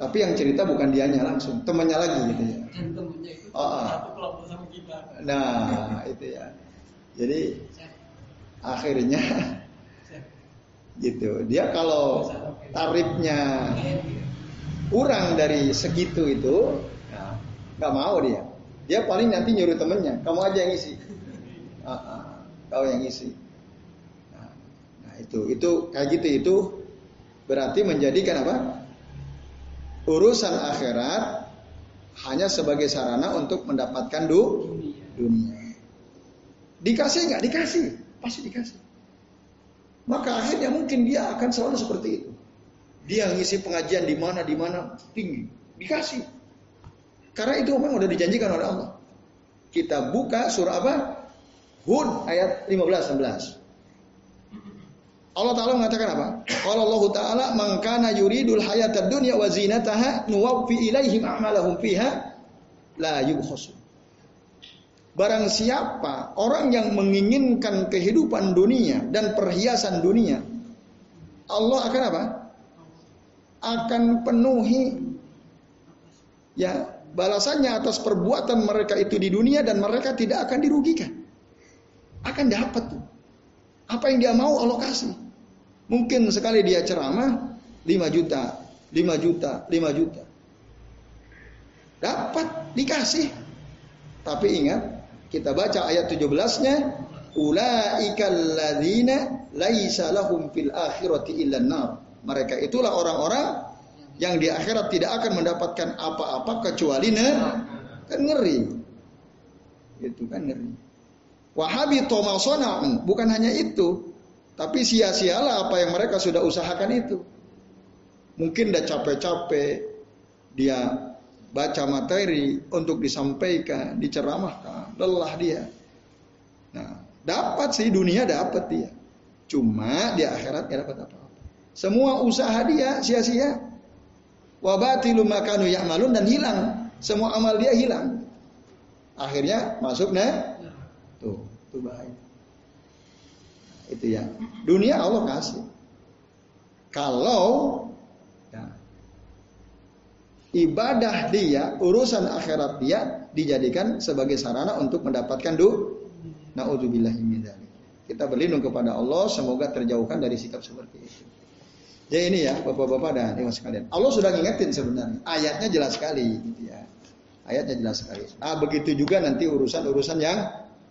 Tapi yang cerita bukan dianya langsung, temannya lagi gitu ya. Dan temannya itu oh, oh. satu kelompok sama kita. Nah, itu ya. Jadi akhirnya gitu. Dia kalau tarifnya kurang dari segitu itu, ya, nggak mau dia. Dia paling nanti nyuruh temennya, kamu aja yang isi. Uh, kau yang isi. Nah, itu itu kayak gitu itu berarti menjadikan apa? Urusan akhirat hanya sebagai sarana untuk mendapatkan du dunia. Dikasih nggak? Dikasih, pasti dikasih. Maka akhirnya mungkin dia akan selalu seperti itu. Dia ngisi pengajian di mana di mana tinggi, dikasih. Karena itu memang udah dijanjikan oleh Allah. Kita buka surah apa? Hud ayat 15 16. Allah Ta'ala mengatakan apa? Kalau Allah Ta'ala mengkana yuridul hayatad dunya wa zinataha nuwaffi ilaihim a'malahum fiha la yubkhasu. Barang siapa orang yang menginginkan kehidupan dunia dan perhiasan dunia, Allah akan apa? Akan penuhi ya balasannya atas perbuatan mereka itu di dunia dan mereka tidak akan dirugikan. Akan dapat tuh. Apa yang dia mau Allah kasih. Mungkin sekali dia ceramah 5 juta, 5 juta, 5 juta. Dapat dikasih. Tapi ingat, kita baca ayat 17-nya, ulaikal ladzina laisa lahum fil akhirati illa. Mereka itulah orang-orang yang di akhirat tidak akan mendapatkan apa-apa kecuali nar. Kan ngeri. Itu kan ngeri. Wahabi tomasona'un. Bukan hanya itu. Tapi sia-sialah apa yang mereka sudah usahakan itu. Mungkin udah capek-capek. Dia baca materi untuk disampaikan, diceramahkan. Lelah dia. Nah, dapat sih dunia dapat dia. Cuma di akhirat gak dapat apa-apa. Semua usaha dia sia-sia. Wabatilu makanu ya'malun dan hilang. Semua amal dia hilang. Akhirnya masuk nah. Tuh, tuh bahaya. Itu ya. Dunia Allah kasih. Kalau ya, ibadah dia, urusan akhirat dia dijadikan sebagai sarana untuk mendapatkan du. Nauzubillahimindzalik. Kita berlindung kepada Allah semoga terjauhkan dari sikap seperti itu. Ya ini ya bapak-bapak dan ibu sekalian. Allah sudah ngingetin sebenarnya. Ayatnya jelas sekali gitu ya. Ayatnya jelas sekali. Ah begitu juga nanti urusan-urusan yang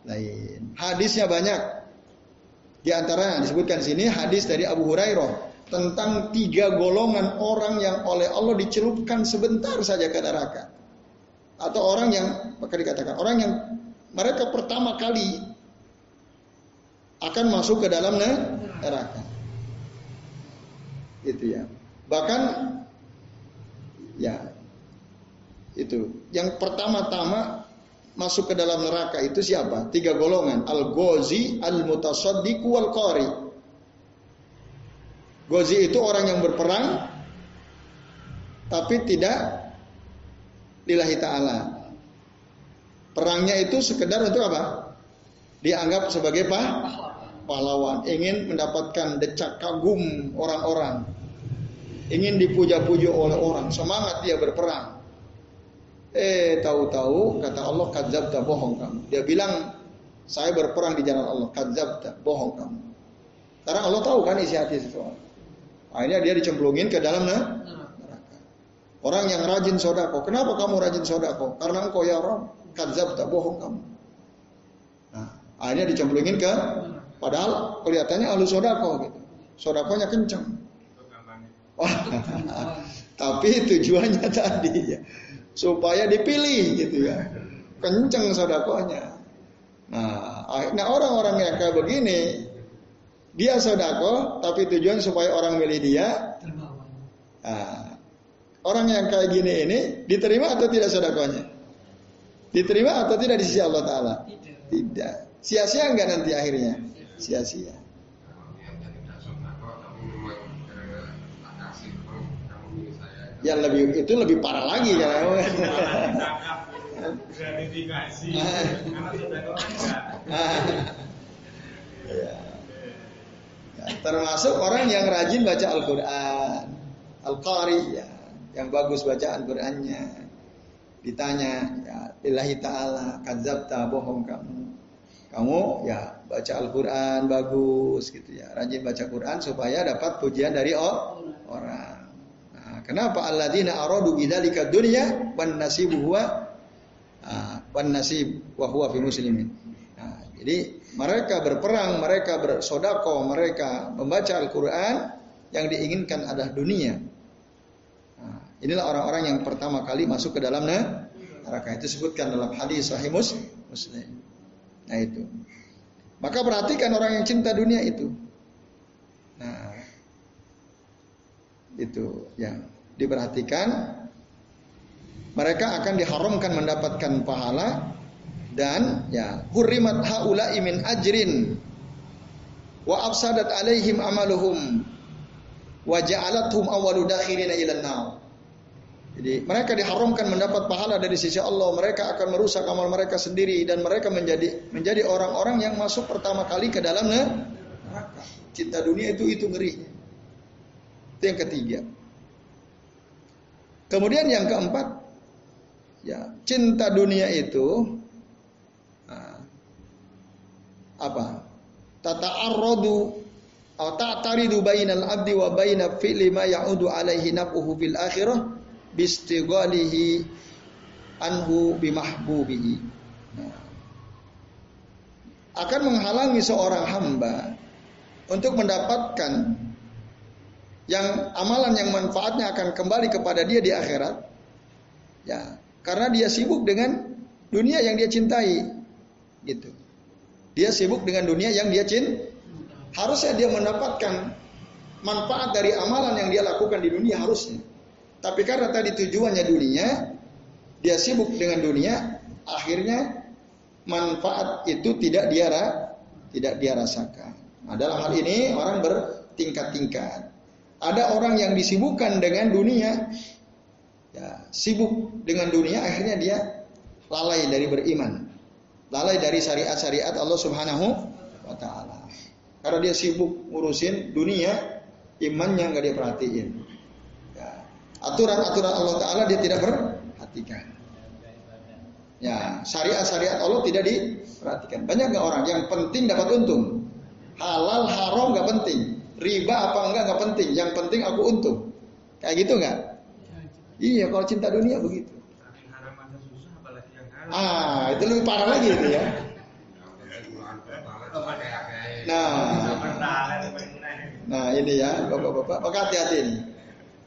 lain. Hadisnya banyak. Di antara yang disebutkan sini hadis dari Abu Hurairah tentang tiga golongan orang yang oleh Allah dicelupkan sebentar saja ke neraka. Atau orang yang, maka dikatakan, orang yang mereka pertama kali akan masuk ke dalam neraka. Itu ya. Bahkan ya itu yang pertama-tama masuk ke dalam neraka itu siapa? Tiga golongan. Al-Ghazi, Al-Mutasaddiq, Wal-Qari. Ghazi itu orang yang berperang tapi tidak lillahi ta'ala. Perangnya itu sekedar untuk apa? Dianggap sebagai apa? Pahlawan. Ingin mendapatkan decak kagum orang-orang. Ingin dipuja-puja oleh orang. Semangat dia berperang. Eh tahu-tahu kata Allah kadzabta bohong kamu. Dia bilang saya berperang di jalan Allah kadzabta bohong kamu. Karena Allah tahu kan isi hati seseorang. Akhirnya dia dicemplungin ke dalam neraka. Orang yang rajin sodako. Kenapa kamu rajin sodako? Karena engkau ya Rob. Kadzabta bohong kamu. Nah, akhirnya dicemplungin ke padahal kelihatannya ahlu sodako gitu. Sodakonya kenceng. Tapi tujuannya tadi ya supaya dipilih gitu ya. Kenceng sodakonya. Nah, nah orang-orang yang kayak begini, dia sodako, tapi tujuan supaya orang milih dia. Nah, orang yang kayak gini ini diterima atau tidak sodakonya? Diterima atau tidak di sisi Allah Taala? Tidak. Sia-sia enggak nanti akhirnya? Sia-sia. Yang lebih itu lebih parah lagi kan gratifikasi. Karena sudah ya. ya, termasuk orang yang rajin baca Al-Quran. Al-Qari ya, yang bagus baca Al-Qurannya. Ditanya ya ilahi ta'ala kadzabta bohong kamu. Kamu ya baca Al-Quran bagus gitu ya. Rajin baca Quran supaya dapat pujian dari orang Kenapa alladzina aradu bidzalika dunya wan nasibu huwa ah, wan nasib wa huwa fi muslimin. Nah, jadi mereka berperang, mereka bersodako, mereka membaca Al-Quran yang diinginkan adalah dunia. Nah, inilah orang-orang yang pertama kali masuk ke dalam neraka. Itu disebutkan dalam hadis Sahih Muslim. Nah itu. Maka perhatikan orang yang cinta dunia itu. Itu yang diperhatikan mereka akan diharamkan mendapatkan pahala dan ya hurrimat haula min ajrin wa afsadat alaihim amaluhum wa ja'alathum awwalu ila Jadi mereka diharamkan mendapat pahala dari sisi Allah. Mereka akan merusak amal mereka sendiri dan mereka menjadi menjadi orang-orang yang masuk pertama kali ke dalam neraka. Cinta dunia itu itu ngeri. Itu yang ketiga. Kemudian yang keempat, ya cinta dunia itu nah, apa? Tata'arradu atau ta'taridu bainal abdi wa baina fi'li ma ya'udu alaihi naf'uhu fil akhirah bistighalihi anhu bimahbubihi. Akan menghalangi seorang hamba untuk mendapatkan yang amalan yang manfaatnya akan kembali kepada dia di akhirat. Ya, karena dia sibuk dengan dunia yang dia cintai. Gitu. Dia sibuk dengan dunia yang dia cintai. Harusnya dia mendapatkan manfaat dari amalan yang dia lakukan di dunia harusnya. Tapi karena tadi tujuannya dunia, dia sibuk dengan dunia, akhirnya manfaat itu tidak dia tidak dia rasakan. Nah, dalam hal ini orang bertingkat-tingkat. Ada orang yang disibukkan dengan dunia, ya, sibuk dengan dunia, akhirnya dia lalai dari beriman, lalai dari syariat-syariat Allah Subhanahu wa Ta'ala. Karena dia sibuk ngurusin dunia, imannya nggak dia perhatiin aturan-aturan Allah Taala dia tidak perhatikan. Ya, syariat-syariat Allah tidak diperhatikan. Banyak nggak orang yang penting dapat untung, halal haram nggak penting, riba apa enggak nggak penting. Yang penting aku untung. Kayak gitu nggak? Iya, kalau cinta dunia begitu. Ah, itu lebih parah lagi itu ya. Nah, nah ini ya, bapak-bapak, maka hati-hati ini.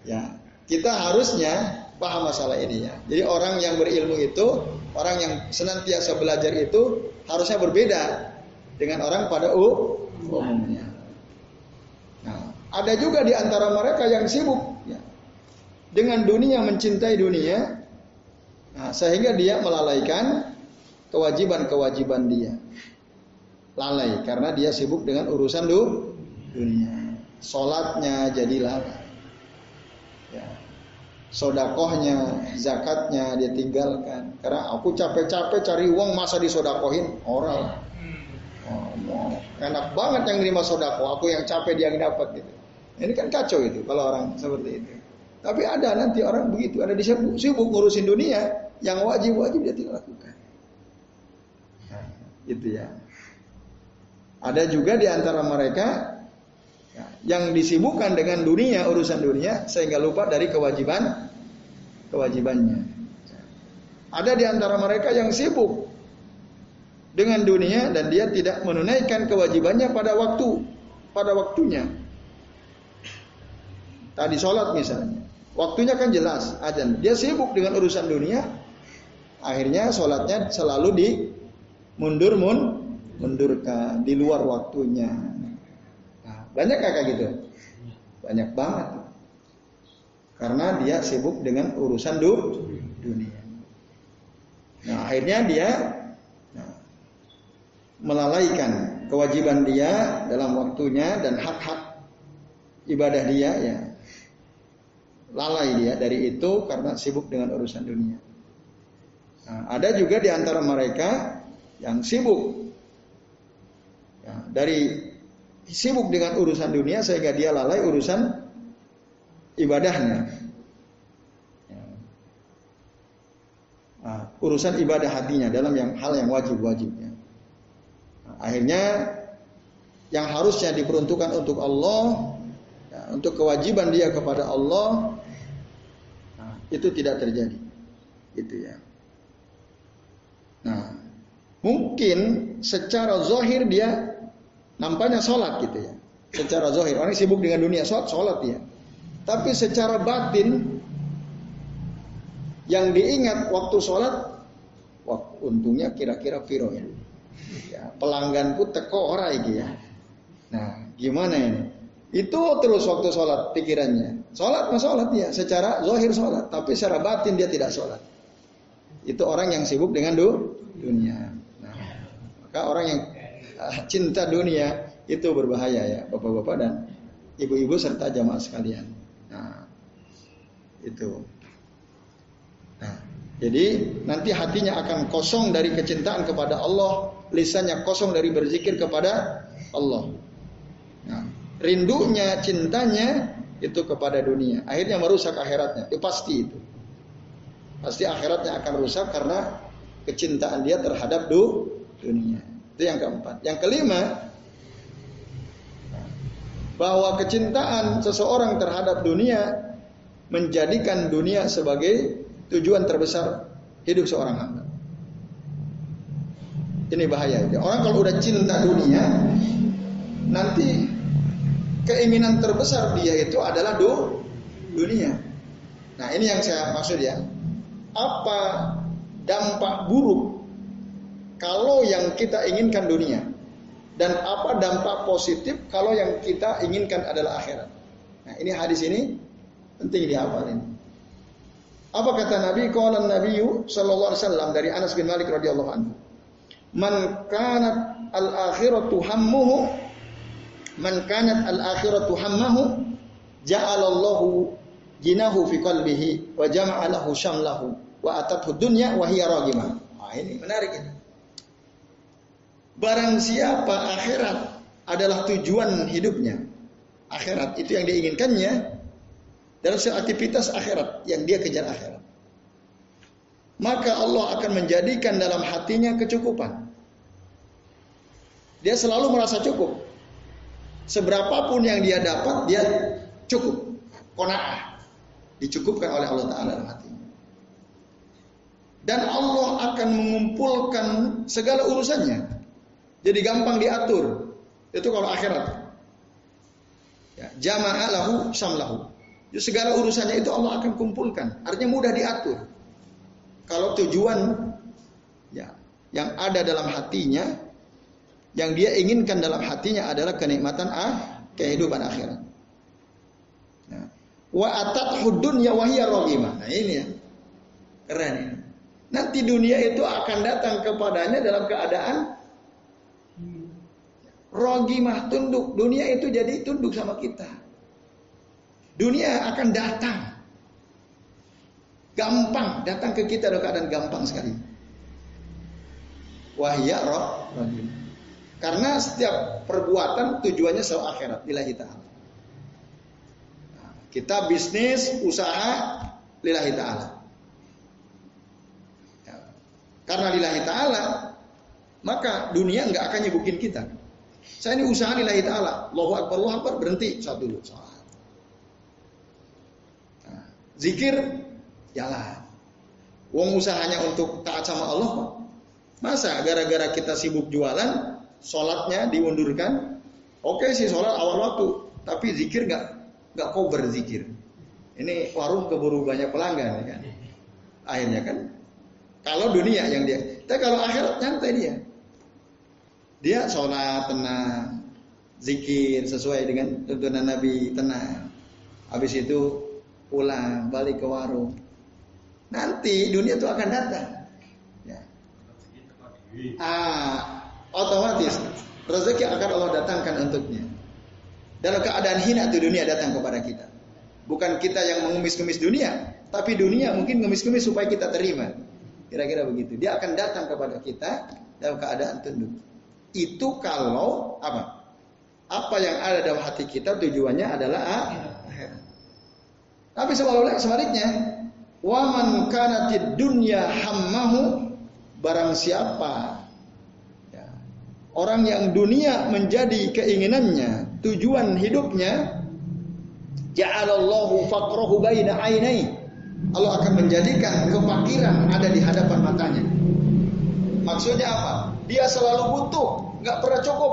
Ya, kita harusnya paham masalah ini ya. Jadi orang yang berilmu itu, orang yang senantiasa belajar itu harusnya berbeda dengan orang pada umumnya. Ada juga di antara mereka yang sibuk ya, dengan dunia mencintai dunia, nah, sehingga dia melalaikan kewajiban-kewajiban dia. Lalai karena dia sibuk dengan urusan dunia. Solatnya jadi lalai sodakohnya, zakatnya dia tinggalkan. Karena aku capek-capek cari uang masa disodakohin orang. Oh, mau. enak banget yang nerima sodako, aku yang capek dia yang dapat gitu. Ini kan kacau itu kalau orang seperti itu. Tapi ada nanti orang begitu, ada disebut sibuk ngurusin dunia, yang wajib-wajib dia tidak lakukan. Gitu ya. Ada juga di antara mereka Ya, yang disibukkan dengan dunia urusan dunia sehingga lupa dari kewajiban kewajibannya. Ada di antara mereka yang sibuk dengan dunia dan dia tidak menunaikan kewajibannya pada waktu pada waktunya. Tadi sholat misalnya, waktunya kan jelas ajan. Dia sibuk dengan urusan dunia, akhirnya sholatnya selalu di mundur mun mundurkan di luar waktunya. Banyak kayak gitu? Banyak banget. Karena dia sibuk dengan urusan du dunia. Nah, akhirnya dia nah, melalaikan kewajiban dia dalam waktunya dan hak-hak ibadah dia ya. Lalai dia dari itu karena sibuk dengan urusan dunia. Nah, ada juga di antara mereka yang sibuk ya, dari sibuk dengan urusan dunia sehingga dia lalai urusan ibadahnya. Nah, urusan ibadah hatinya dalam yang hal yang wajib-wajibnya. Nah, akhirnya yang harusnya diperuntukkan untuk Allah, ya, untuk kewajiban dia kepada Allah, nah, itu tidak terjadi, gitu ya. Nah, mungkin secara zahir dia Nampaknya sholat gitu ya. Secara zohir. Orang sibuk dengan dunia sholat, sholat ya. Tapi secara batin yang diingat waktu sholat, wah untungnya kira-kira viro ya. ya pelangganku teko ora iki ya. Nah, gimana ini? Itu terus waktu sholat pikirannya. Sholat mah sholat ya, secara zohir sholat, tapi secara batin dia tidak sholat. Itu orang yang sibuk dengan dunia. Nah, maka orang yang Ah, cinta dunia itu berbahaya ya bapak-bapak dan ibu-ibu serta jamaah sekalian. Nah, itu. Jadi nanti hatinya akan kosong dari kecintaan kepada Allah, lisannya kosong dari berzikir kepada Allah. Rindunya, cintanya itu kepada dunia. Akhirnya merusak akhiratnya. Itu pasti itu. Pasti akhiratnya akan rusak karena kecintaan dia terhadap du, dunia. Itu yang keempat. Yang kelima, bahwa kecintaan seseorang terhadap dunia menjadikan dunia sebagai tujuan terbesar hidup seorang hamba. Ini bahaya. Orang kalau udah cinta dunia, nanti keinginan terbesar dia itu adalah do, dunia. Nah ini yang saya maksud ya. Apa dampak buruk kalau yang kita inginkan dunia? Dan apa dampak positif kalau yang kita inginkan adalah akhirat? Nah ini hadis ini penting dihafalin. Apa kata Nabi? Qala Nabi sallallahu alaihi wasallam dari Anas bin Malik radhiyallahu anhu. Man kanat al-akhiratu hammuhu man kanat al-akhiratu hammahu ja'alallahu jinahu fi qalbihi wa jama'a lahu syamlahu wa atathu dunya wa hiya ragimah. Nah, ini menarik ini. Barang siapa akhirat adalah tujuan hidupnya. Akhirat itu yang diinginkannya, dalam aktivitas akhirat yang dia kejar akhirat. Maka Allah akan menjadikan dalam hatinya kecukupan. Dia selalu merasa cukup. Seberapapun yang dia dapat, dia cukup. Kona'ah. Dicukupkan oleh Allah Ta'ala dalam hatinya. Dan Allah akan mengumpulkan segala urusannya. Jadi gampang diatur. Itu kalau akhirat. Ya, jama'alahu samlahu. Jadi segala urusannya itu Allah akan kumpulkan. Artinya mudah diatur. Kalau tujuan ya yang ada dalam hatinya, yang dia inginkan dalam hatinya adalah kenikmatan ah, kehidupan akhirat. Ya. Wa atat ya wahia rogima. Nah ini ya. Keren ini. Nanti dunia itu akan datang kepadanya dalam keadaan rogimah tunduk. Dunia itu jadi tunduk sama kita. Dunia akan datang. Gampang datang ke kita dalam keadaan gampang sekali. Wahya roh Karena setiap perbuatan tujuannya selalu akhirat, lillahi ta'ala. Nah, kita bisnis, usaha, lillahi ta'ala. Ya. Karena lillahi ta'ala, maka dunia nggak akan nyebukin kita. Saya ini usaha lillahi ta'ala. Allahu Akbar, Allahu Akbar, berhenti. Satu dulu. Salah. Zikir jalan. Wong usahanya untuk taat sama Allah. Masa gara-gara kita sibuk jualan, sholatnya diundurkan? Oke sih sholat awal waktu, tapi zikir nggak nggak cover zikir. Ini warung keburu banyak pelanggan ya kan. Akhirnya kan, kalau dunia yang dia, tapi kalau akhirat nyantai dia. Dia sholat tenang, zikir sesuai dengan tuntunan Nabi tenang. Habis itu pulang, balik ke warung. Nanti dunia itu akan datang. Ya. Ah, otomatis rezeki akan Allah datangkan untuknya. Dalam keadaan hina itu dunia datang kepada kita. Bukan kita yang mengemis-kemis dunia, tapi dunia mungkin ngemis-kemis supaya kita terima. Kira-kira begitu. Dia akan datang kepada kita dalam keadaan tunduk. Itu kalau apa? Apa yang ada dalam hati kita tujuannya adalah akhirat. Tapi sebaliknya, waman kanatid dunya hammahu barang siapa orang yang dunia menjadi keinginannya, tujuan hidupnya, ja'alallahu faqrahu baina ainai. Allah akan menjadikan kefakiran ada di hadapan matanya. Maksudnya apa? Dia selalu butuh, nggak pernah cukup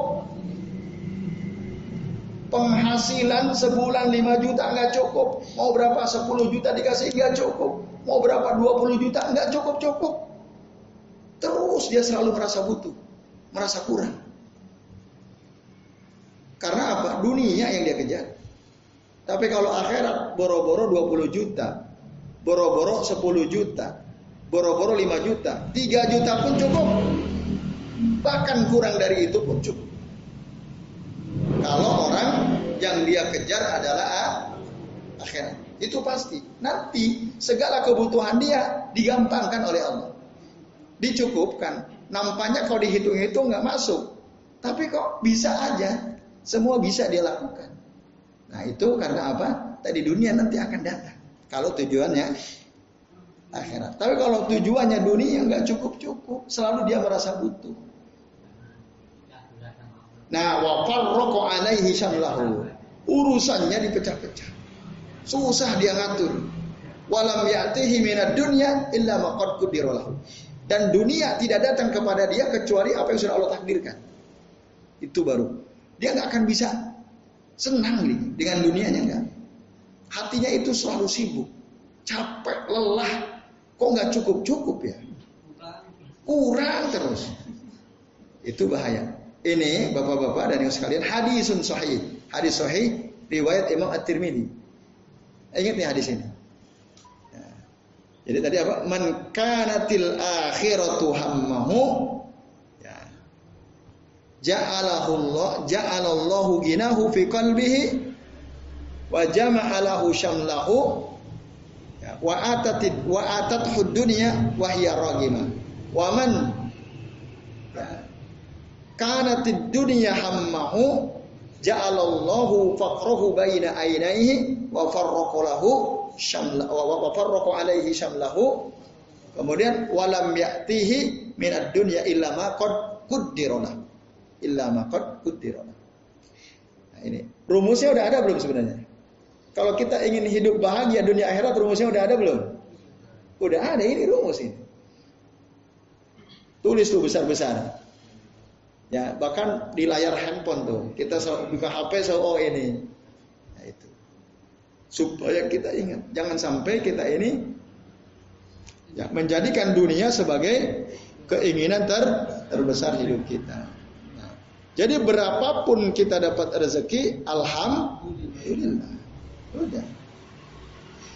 penghasilan sebulan 5 juta nggak cukup. Mau berapa 10 juta dikasih nggak cukup. Mau berapa 20 juta nggak cukup cukup. Terus dia selalu merasa butuh, merasa kurang. Karena apa? Dunia yang dia kejar. Tapi kalau akhirat boro-boro 20 juta, boro-boro 10 juta, boro-boro 5 juta, 3 juta pun cukup. Bahkan kurang dari itu pun cukup. Kalau orang yang dia kejar adalah akhirat. Itu pasti. Nanti segala kebutuhan dia digampangkan oleh Allah. Dicukupkan. Nampaknya kalau dihitung-hitung nggak masuk. Tapi kok bisa aja. Semua bisa dia lakukan. Nah itu karena apa? Tadi dunia nanti akan datang. Kalau tujuannya akhirat. Tapi kalau tujuannya dunia nggak cukup-cukup. Selalu dia merasa butuh. Nah, wafar rokok alaihi syamlahu. Urusannya dipecah-pecah. Susah dia ngatur. Walam ya'tihi minad dunya illa maqad qudiralahu. Dan dunia tidak datang kepada dia kecuali apa yang sudah Allah takdirkan. Itu baru. Dia nggak akan bisa senang nih dengan dunianya enggak. Hatinya itu selalu sibuk, capek, lelah. Kok nggak cukup-cukup ya? Kurang terus. Itu bahaya. Ini bapak-bapak dan yang sekalian hadisun sahih. Hadis sahih riwayat Imam At-Tirmidzi. Ingat nih hadis ini. Ya. Jadi tadi apa? Man kanatil akhiratu hammahu ya. Ja'alahu Allah ja'alallahu ginahu fi qalbihi wa jama'alahu syamlahu ya. wa atatid wa atathu dunya wa hiya ragima. Wa man kanatid dunya hammahu ja'alallahu faqrahu baina ainaihi wa syamla wa farraqa alaihi syamlahu. Kemudian walam ya'tihi minad dunya illa ma qad quddirana illa ma nah ini. Rumusnya udah ada belum sebenarnya? Kalau kita ingin hidup bahagia dunia akhirat rumusnya udah ada belum? Udah ada ini rumus ini. Tulis tuh besar-besar. Ya, bahkan di layar handphone tuh, kita buka HP so oh ini. Supaya kita ingat, jangan sampai kita ini ya, menjadikan dunia sebagai keinginan ter terbesar hidup kita. Nah, jadi berapapun kita dapat rezeki, alhamdulillah. Udah.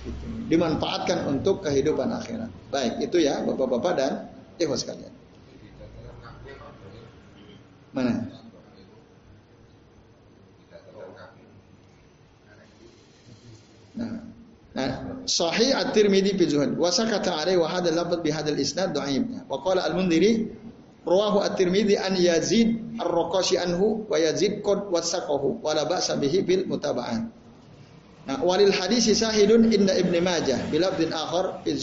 Gitu. Dimanfaatkan untuk kehidupan akhirat. Baik, itu ya Bapak-bapak dan ibu sekalian. Mana? Nah, nah sahih at-Tirmidzi fi zuhud wa sakata alaihi wa hadal lafz bi hadal isnad dhaif. Wa qala al-Mundhiri rawahu at-Tirmidzi an Yazid ar-Raqashi anhu wa Yazid qad wasaqahu wa la ba'sa bihi bil mutaba'ah. Nah, walil hadisi sahidun inda Ibnu Majah bil lafdin akhar fi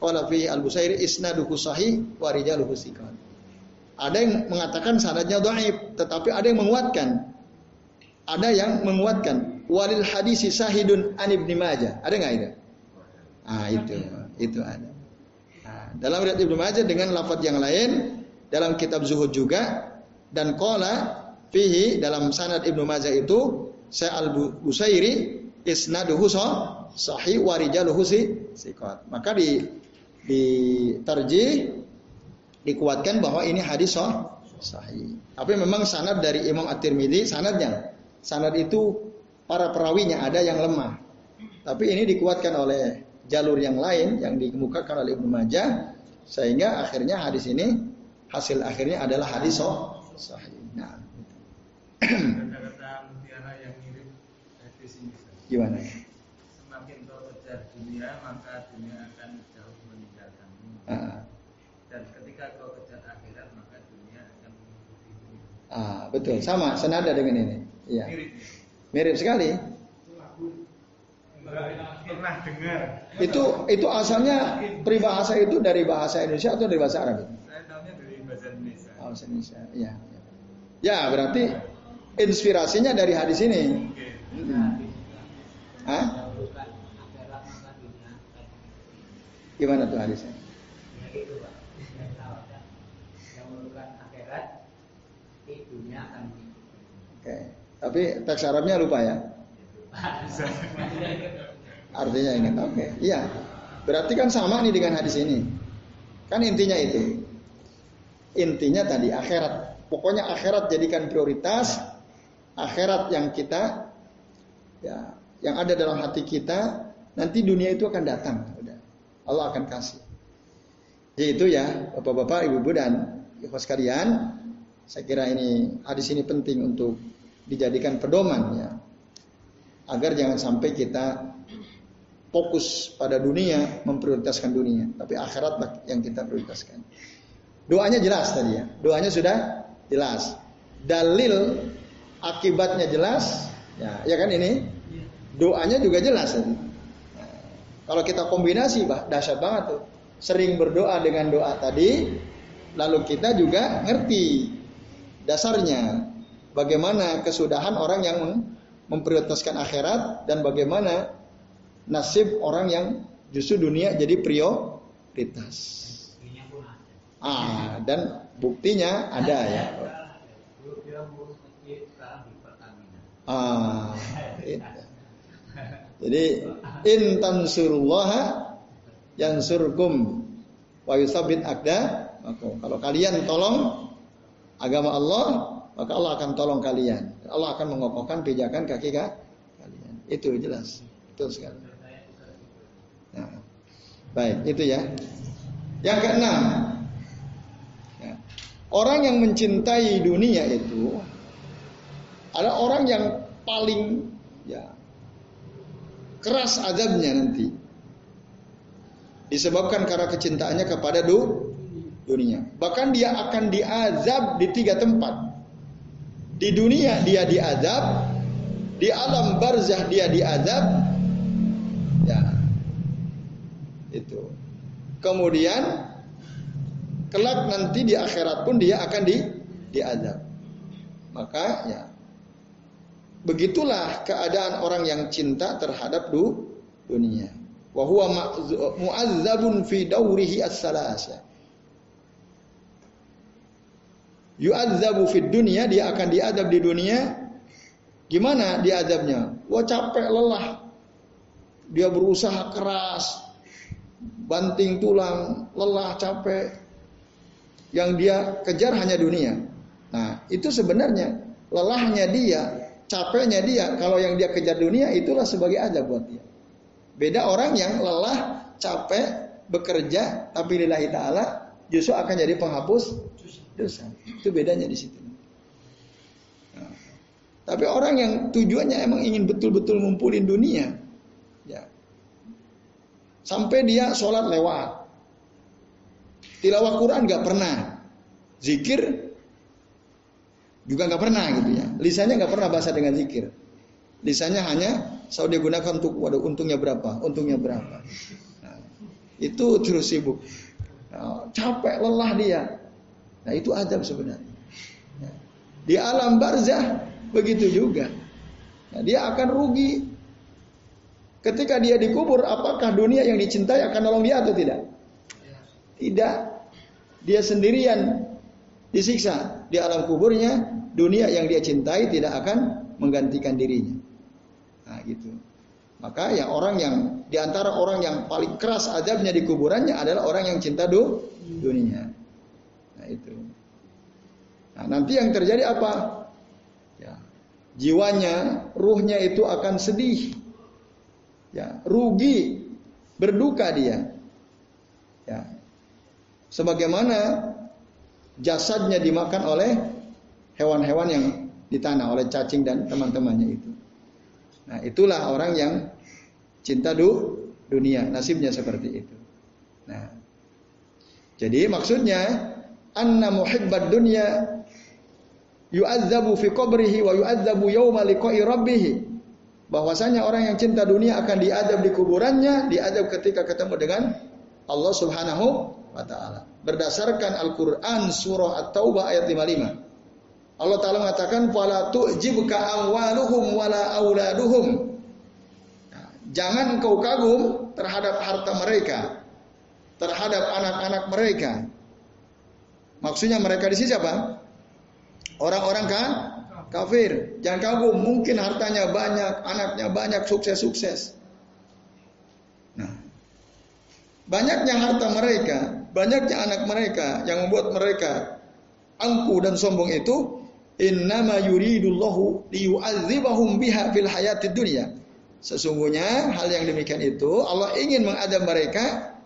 qala al-Busairi isnaduhu sahih wa rijaluhu. Ada yang mengatakan sanadnya dhaif, tetapi ada yang menguatkan. Ada yang menguatkan. Walil hadisi sahidun an Ibnu Majah. Ada nggak itu? Ah itu, itu ada. Nah, dalam riwayat Ibnu Majah dengan lafaz yang lain dalam kitab zuhud juga dan qala fihi dalam sanad Ibnu Majah itu saya al Busairi isnaduhu sahih wa rijaluhu siqat. Maka di di tarjih dikuatkan bahwa ini hadis sahih. Tapi memang sanad dari Imam At-Tirmidzi sanadnya sanad itu para perawinya ada yang lemah. Tapi ini dikuatkan oleh jalur yang lain yang dikemukakan oleh Ibnu Majah sehingga akhirnya hadis ini hasil akhirnya adalah hadis sahih. Nah. Gimana? Semakin kau kejar dunia maka dunia akan jauh meninggalkanmu. Ah. Ah, betul, sama senada dengan ini. Iya. Mirip sekali. Pernah dengar. Itu itu asalnya peribahasa itu dari bahasa Indonesia atau dari bahasa Arab? Saya tahunya dari bahasa Indonesia. Oh, bahasa Indonesia. Iya. Ya, berarti inspirasinya dari hadis ini. Hmm. Hah? Gimana tuh hadisnya? Oke. Tapi teks Arabnya lupa ya. Artinya ingat. Oke. Okay. Iya. Berarti kan sama nih dengan hadis ini. Kan intinya itu. Intinya tadi akhirat. Pokoknya akhirat jadikan prioritas. Akhirat yang kita ya yang ada dalam hati kita nanti dunia itu akan datang. Allah akan kasih. Jadi itu ya Bapak-bapak, Ibu-ibu dan ibu sekalian, saya kira ini hadis ini penting untuk dijadikan pedoman ya. Agar jangan sampai kita fokus pada dunia, memprioritaskan dunia, tapi akhirat yang kita prioritaskan. Doanya jelas tadi ya. Doanya sudah jelas. Dalil akibatnya jelas. Ya, ya kan ini? Doanya juga jelas tadi. Kalau kita kombinasi, bah, dahsyat banget tuh. Sering berdoa dengan doa tadi, lalu kita juga ngerti dasarnya bagaimana kesudahan orang yang memprioritaskan akhirat dan bagaimana nasib orang yang justru dunia jadi prioritas. Ah, dan buktinya ada ya. Ah, itu. Jadi intan surullah yang surkum wa yusabit akda kalau kalian tolong agama Allah maka Allah akan tolong kalian. Allah akan mengokohkan pijakan kaki kalian. Itu jelas. Betul sekali. Nah, baik, itu ya. Yang keenam, ya, orang yang mencintai dunia itu ada orang yang paling ya keras azabnya nanti. Disebabkan karena kecintaannya kepada du, dunia. Bahkan dia akan diazab di tiga tempat. Di dunia dia diazab, di alam barzah dia diazab, Itu. Kemudian kelak nanti di akhirat pun dia akan di diadab. Maka ya begitulah keadaan orang yang cinta terhadap du, dunia. Wa mu'azzabun fi daurihi as-salasa. Yu'adzabu fid dunia, dia akan diadab di dunia. Gimana diadabnya? Wah capek lelah. Dia berusaha keras, banting tulang, lelah, capek. Yang dia kejar hanya dunia. Nah, itu sebenarnya lelahnya dia, capeknya dia, kalau yang dia kejar dunia itulah sebagai azab buat dia. Beda orang yang lelah, capek, bekerja, tapi lillahi ta'ala justru akan jadi penghapus dosa. Itu bedanya di situ. Nah, tapi orang yang tujuannya emang ingin betul-betul ngumpulin dunia, ya Sampai dia sholat lewat. Tilawah Quran nggak pernah. Zikir juga nggak pernah gitu ya. Lisannya nggak pernah bahasa dengan zikir. Lisannya hanya saya dia gunakan untuk waduh untungnya berapa, untungnya berapa. Nah, itu terus sibuk. Nah, capek lelah dia. Nah itu adab sebenarnya. Nah, di alam barzah begitu juga. Nah, dia akan rugi Ketika dia dikubur, apakah dunia yang dicintai akan nolong dia atau tidak? Tidak. Dia sendirian disiksa di alam kuburnya, dunia yang dia cintai tidak akan menggantikan dirinya. Nah, gitu. Maka ya orang yang di antara orang yang paling keras azabnya di kuburannya adalah orang yang cinta du, dunia. Nah, itu. Nah, nanti yang terjadi apa? Ya, jiwanya, ruhnya itu akan sedih ya rugi berduka dia ya sebagaimana jasadnya dimakan oleh hewan-hewan yang di tanah oleh cacing dan teman-temannya itu nah itulah orang yang cinta du dunia nasibnya seperti itu nah jadi maksudnya anna muhibbad dunya yu'adzabu fi qabrihi wa yu'adzabu yawma liqa'i rabbih bahwasanya orang yang cinta dunia akan diadab di kuburannya, diadab ketika ketemu dengan Allah Subhanahu wa taala. Berdasarkan Al-Qur'an surah At-Taubah ayat 55. Allah taala mengatakan fala tu'jibka amwaluhum wala auladuhum. Nah, jangan engkau kagum terhadap harta mereka, terhadap anak-anak mereka. Maksudnya mereka di sini siapa? Orang-orang kan kafir. Jangan kagum, mungkin hartanya banyak, anaknya banyak, sukses-sukses. Nah, banyaknya harta mereka, banyaknya anak mereka yang membuat mereka angku dan sombong itu innama yuridullahu liyu'adzibahum biha fil hayatid dunya. Sesungguhnya hal yang demikian itu Allah ingin mengadab mereka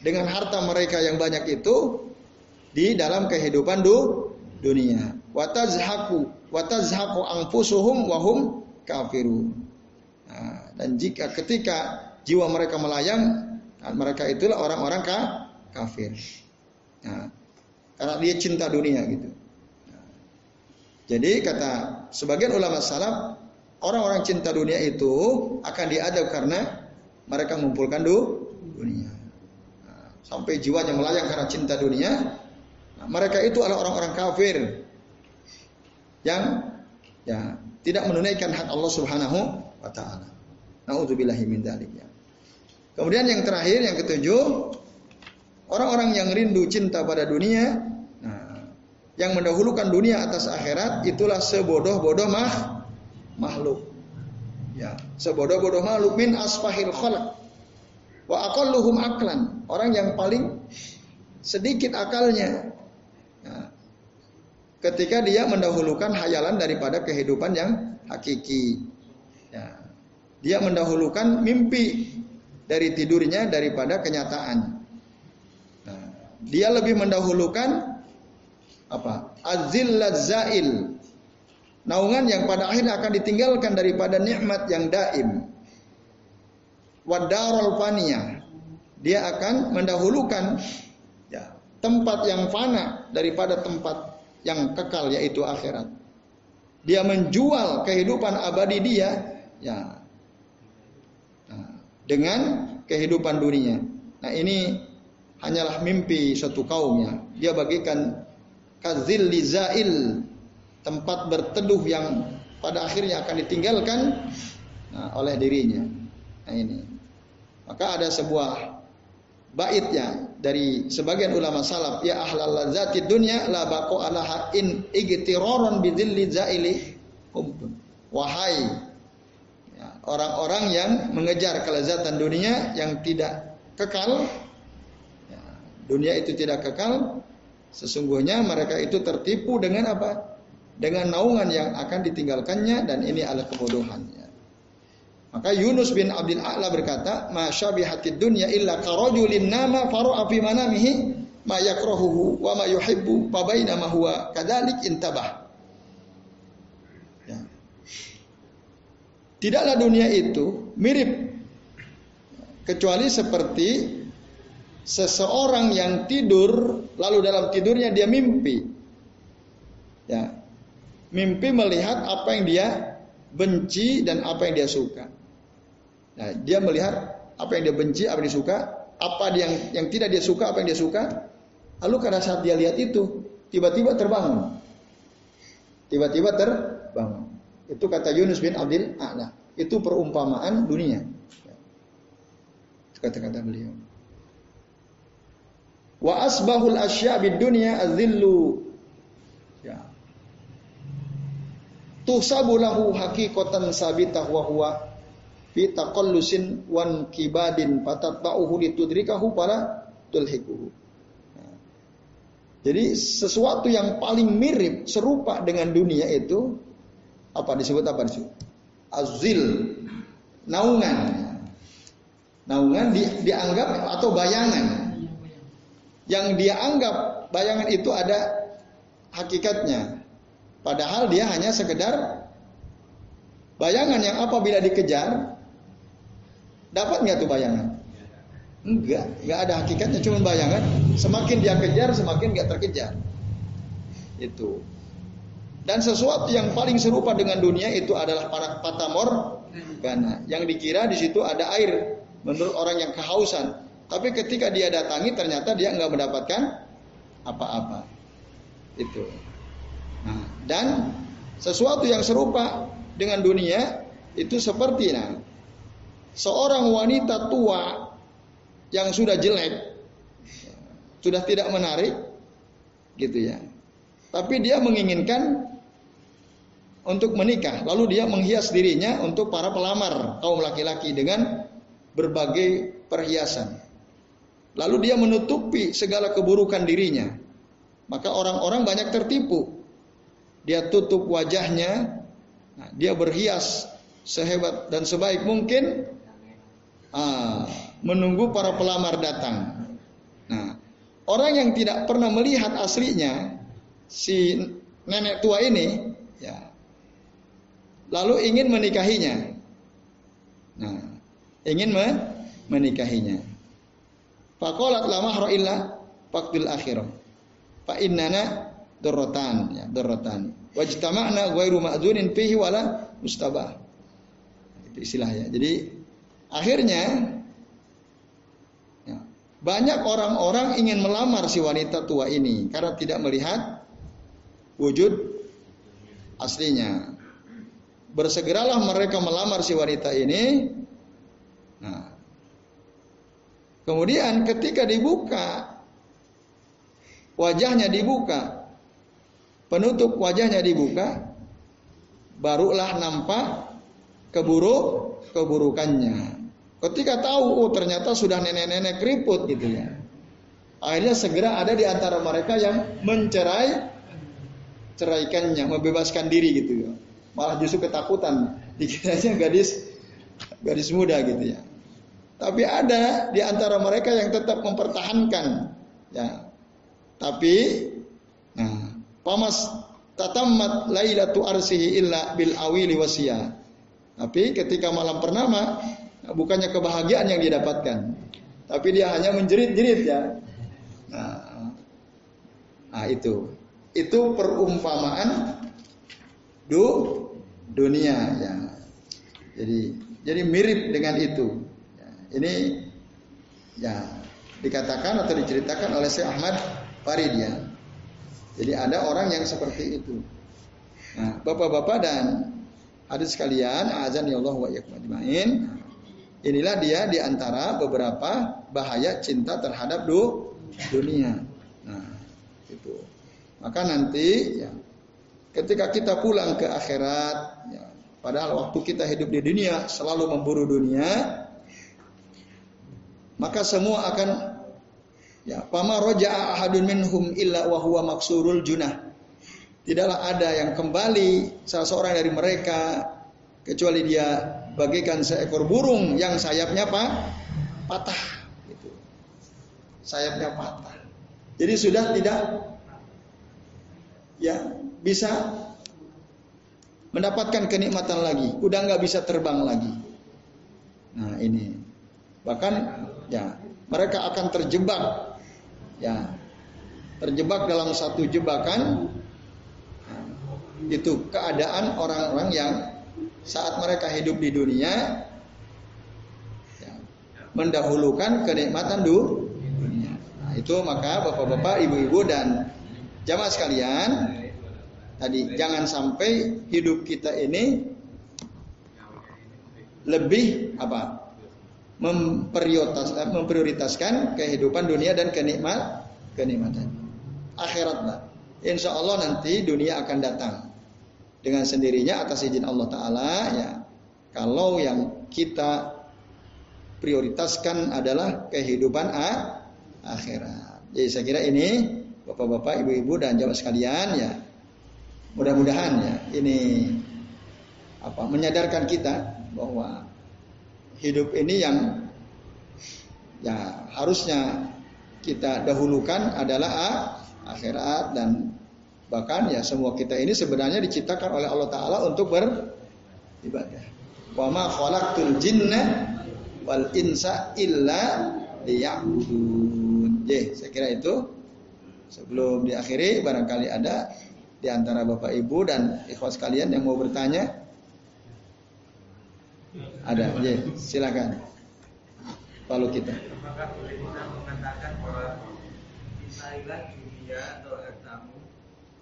dengan harta mereka yang banyak itu di dalam kehidupan du, dunia. Watazhaku watazhaqu anfusuhum wa hum kafirun. Nah, dan jika ketika jiwa mereka melayang, nah, mereka itulah orang-orang ka, kafir. Nah, karena dia cinta dunia gitu. Jadi kata sebagian ulama salaf, orang-orang cinta dunia itu akan diadab karena mereka mengumpulkan du, dunia. Nah, sampai jiwanya melayang karena cinta dunia. Nah, mereka itu adalah orang-orang kafir yang ya tidak menunaikan hak Allah Subhanahu wa taala. Nauzubillahi min ya. Kemudian yang terakhir yang ketujuh, orang-orang yang rindu cinta pada dunia, yang mendahulukan dunia atas akhirat itulah sebodoh-bodoh mah makhluk. Ya, sebodoh-bodoh makhluk min asfahil khalq wa aqalluhum aklan. Orang yang paling sedikit akalnya. Nah, ketika dia mendahulukan hayalan daripada kehidupan yang hakiki. Ya, dia mendahulukan mimpi dari tidurnya daripada kenyataan. Nah, dia lebih mendahulukan apa? Azil zail. Naungan yang pada akhirnya akan ditinggalkan daripada nikmat yang daim. Wadarul faniyah. Dia akan mendahulukan ya, tempat yang fana daripada tempat yang kekal yaitu akhirat. Dia menjual kehidupan abadi dia ya dengan kehidupan dunia. Nah ini hanyalah mimpi satu kaum ya. Dia bagikan kazil lizail tempat berteduh yang pada akhirnya akan ditinggalkan nah, oleh dirinya. Nah ini. Maka ada sebuah baitnya dari sebagian ulama salaf ya ahlal lazati dunya la baqo alaha in igtiraron bidzilli zaili Wahai orang-orang yang mengejar kelezatan dunia yang tidak kekal. Ya, dunia itu tidak kekal. Sesungguhnya mereka itu tertipu dengan apa? Dengan naungan yang akan ditinggalkannya dan ini adalah kebodohannya. Maka Yunus bin Abdul A'la berkata, "Masyabihatid dunya illa karajulin nama faru'a fi manamihi ma yakrahuhu wa ma yuhibbu fa bainama huwa kadzalik intabah." Tidaklah dunia itu mirip kecuali seperti seseorang yang tidur lalu dalam tidurnya dia mimpi. Ya. Mimpi melihat apa yang dia benci dan apa yang dia suka. Nah, dia melihat apa yang dia benci, apa yang dia suka, apa yang yang tidak dia suka, apa yang dia suka. Lalu pada saat dia lihat itu, tiba-tiba terbangun. Tiba-tiba terbangun. Itu kata Yunus bin Abdul A'la. Itu perumpamaan dunia. Itu kata-kata beliau. Wa asbahul asya bid dunya azillu. Ya. Tuhsabu lahu haqiqatan sabitah wa huwa fi taqallusin wan kibadin fatatba'uhu litudrikahu para tulhikuhu. Ya. Jadi sesuatu yang paling mirip serupa dengan dunia itu apa disebut apa disebut? Azil, naungan. Naungan di, dianggap atau bayangan. Yang dia anggap bayangan itu ada hakikatnya. Padahal dia hanya sekedar bayangan yang apabila dikejar dapat nggak tuh bayangan? Enggak, enggak ada hakikatnya cuma bayangan. Semakin dia kejar, semakin nggak terkejar. Itu. Dan sesuatu yang paling serupa dengan dunia itu adalah para patamor gana. Yang dikira di situ ada air menurut orang yang kehausan. Tapi ketika dia datangi ternyata dia nggak mendapatkan apa-apa. Itu. Nah, dan sesuatu yang serupa dengan dunia itu seperti nah, seorang wanita tua yang sudah jelek, sudah tidak menarik, gitu ya. Tapi dia menginginkan untuk menikah. Lalu dia menghias dirinya untuk para pelamar kaum laki-laki dengan berbagai perhiasan. Lalu dia menutupi segala keburukan dirinya. Maka orang-orang banyak tertipu. Dia tutup wajahnya, nah, dia berhias sehebat dan sebaik mungkin ah, menunggu para pelamar datang. Nah, orang yang tidak pernah melihat aslinya si nenek tua ini, ya lalu ingin menikahinya. Nah, ingin menikahinya. Faqalat la mahra illa faqdil akhirah. Fa innana darratan ya darratan. Wajtama'na ghairu ma'zunin fihi wala mustabah. Itu istilahnya. Jadi akhirnya ya, banyak orang-orang ingin melamar si wanita tua ini karena tidak melihat wujud aslinya. Bersegeralah mereka melamar si wanita ini. Nah, kemudian ketika dibuka, wajahnya dibuka, penutup wajahnya dibuka, barulah nampak keburuk keburukannya. Ketika tahu, oh ternyata sudah nenek-nenek keriput gitu ya. Akhirnya segera ada di antara mereka yang mencerai ceraikannya, membebaskan diri gitu ya. Malah justru ketakutan, dikiranya gadis gadis muda gitu ya. Tapi ada di antara mereka yang tetap mempertahankan ya. Tapi nah, pamas tatammat lailatu arsihi illa bil awili wasiyah. Tapi ketika malam pernama bukannya kebahagiaan yang didapatkan, tapi dia hanya menjerit-jerit ya. Nah, nah itu itu perumpamaan du dunia ya. Jadi jadi mirip dengan itu. Ini ya dikatakan atau diceritakan oleh Syekh Ahmad Farid ya. Jadi ada orang yang seperti itu. Nah, bapak-bapak dan hadis sekalian, azan ya Allah wa ajmain. Inilah dia di antara beberapa bahaya cinta terhadap du dunia. Nah, itu. Maka nanti ya, ketika kita pulang ke akhirat, ya, padahal waktu kita hidup di dunia selalu memburu dunia, maka semua akan ya pama roja ahadun minhum illa wa huwa maksurul junah. Tidaklah ada yang kembali salah seorang dari mereka kecuali dia bagaikan seekor burung yang sayapnya apa? patah gitu. Sayapnya patah. Jadi sudah tidak ya bisa mendapatkan kenikmatan lagi, udah nggak bisa terbang lagi. Nah ini bahkan ya mereka akan terjebak ya terjebak dalam satu jebakan itu keadaan orang-orang yang saat mereka hidup di dunia ya, mendahulukan kenikmatan dunia. Nah, itu maka bapak-bapak, ibu-ibu dan Jamaah sekalian, tadi jangan sampai hidup kita ini lebih apa? Memprioritas, memprioritaskan kehidupan dunia dan kenikmat kenikmatan akhirat lah. Insya Allah nanti dunia akan datang dengan sendirinya atas izin Allah Taala ya. Kalau yang kita prioritaskan adalah kehidupan akhirat. Jadi saya kira ini bapak-bapak, ibu-ibu dan jawab sekalian ya. Mudah-mudahan ya ini apa menyadarkan kita bahwa hidup ini yang ya harusnya kita dahulukan adalah akhirat dan bahkan ya semua kita ini sebenarnya diciptakan oleh Allah taala untuk beribadah. Wa ma khalaqtul jinna wal insa illa liya'budun. saya kira itu Sebelum diakhiri, barangkali ada di antara Bapak Ibu dan ikhwas kalian yang mau bertanya. Ada, ya, silakan. Lalu kita. Apakah boleh kita mengatakan bahwa Israel dunia atau hartamu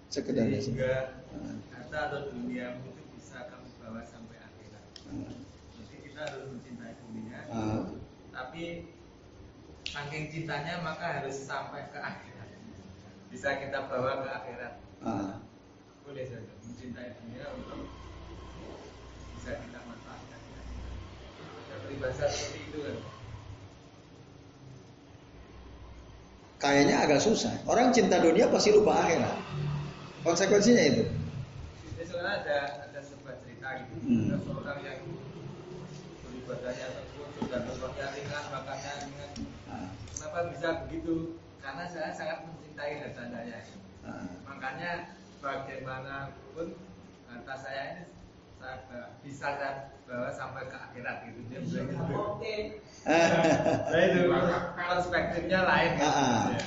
sekedar sehingga harta atau dunia itu bisa kamu bawa sampai akhirat. Jadi kita harus mencintai dunia, uh. tapi saking cintanya maka harus sampai ke akhir bisa kita bawa ke akhirat. Ah. Boleh saja mencintai dunia untuk bisa kita manfaatkan. Peribahasa seperti itu kan? Kayaknya agak susah. Orang cinta dunia pasti lupa akhirat. Konsekuensinya itu. Jadi sebenarnya ada ada sebuah cerita gitu. Hmm. Ada seorang yang beribadahnya tersebut sudah bekerja ringan, makannya ringan. Ah. Kenapa bisa begitu? Karena saya sangat mencintai harta saya. Hmm. Makanya bagaimanapun harta saya ini saya bisa saya bawa sampai ke akhirat gitu. Dia gitu. nah itu. Perspektifnya lain. Kan? ya.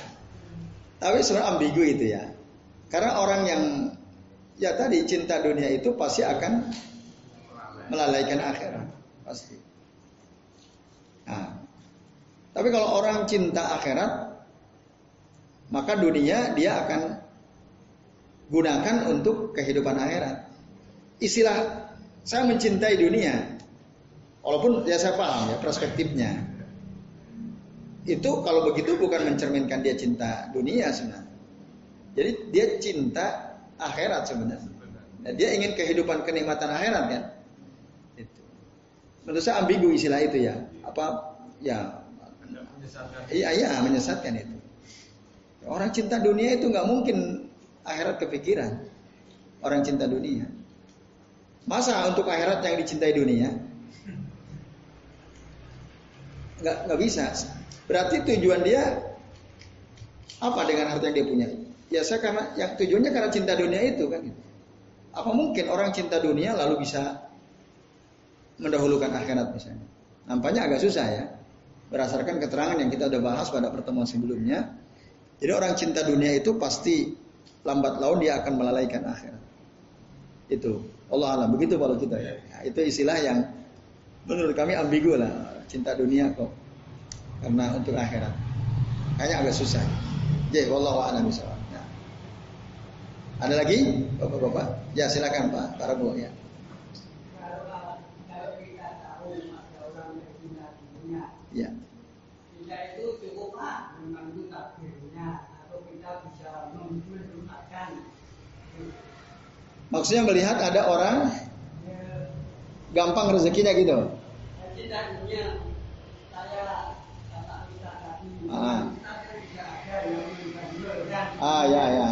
tapi sebenarnya ambigu itu ya. Karena orang yang ya tadi cinta dunia itu pasti akan melalaikan akhirat. Pasti. Nah, tapi kalau orang cinta akhirat maka dunia dia akan gunakan untuk kehidupan akhirat. Istilah saya mencintai dunia. Walaupun ya saya paham ya perspektifnya. Itu kalau begitu bukan mencerminkan dia cinta dunia sebenarnya. Jadi dia cinta akhirat sebenarnya. Dan dia ingin kehidupan kenikmatan akhirat kan. Itu. Menurut saya ambigu istilah itu ya. Apa ya Iya, iya menyesatkan itu. Orang cinta dunia itu nggak mungkin akhirat kepikiran. Orang cinta dunia. Masa untuk akhirat yang dicintai dunia? Nggak, nggak bisa. Berarti tujuan dia apa dengan harta yang dia punya? Ya saya karena yang tujuannya karena cinta dunia itu kan. Apa mungkin orang cinta dunia lalu bisa mendahulukan akhirat misalnya? Nampaknya agak susah ya. Berdasarkan keterangan yang kita udah bahas pada pertemuan sebelumnya. Jadi orang cinta dunia itu pasti lambat laun dia akan melalaikan akhirat. Itu. Allah alam begitu kalau kita ya. Nah, itu istilah yang menurut kami ambigu lah cinta dunia kok karena untuk akhirat kayaknya agak susah. Jadi wallahu a'lam. Nah. Ada lagi bapak-bapak? Ya silakan pak, para. Ya. Kita itu cukuplah membantu takdirnya atau kita bisa menunjukkan Maksudnya melihat ada orang gampang rezekinya gitu. Ah. Ah ya ya.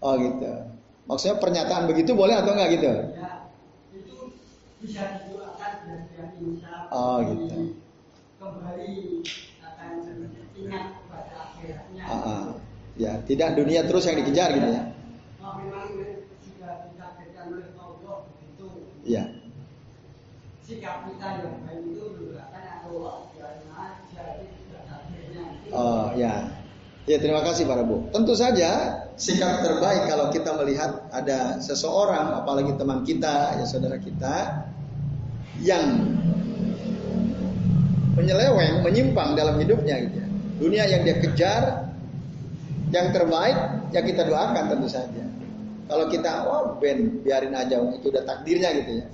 Oh gitu. Maksudnya pernyataan begitu boleh atau enggak gitu? Ya, itu bisa digunakan Oh gitu kembali akan ingat pada akhirnya. Uh, uh. Ya, tidak dunia terus yang dikejar gitu ya. Oh, memang sudah ditakdirkan oleh Allah begitu. Iya. Sikap kita yang baik itu juga kan Allah jadi Oh ya. Ya terima kasih para bu. Tentu saja sikap terbaik kalau kita melihat ada seseorang, apalagi teman kita, ya saudara kita, yang menyeleweng, menyimpang dalam hidupnya gitu ya. Dunia yang dia kejar yang terbaik ya kita doakan tentu saja. Kalau kita oh ben biarin aja itu udah takdirnya gitu ya.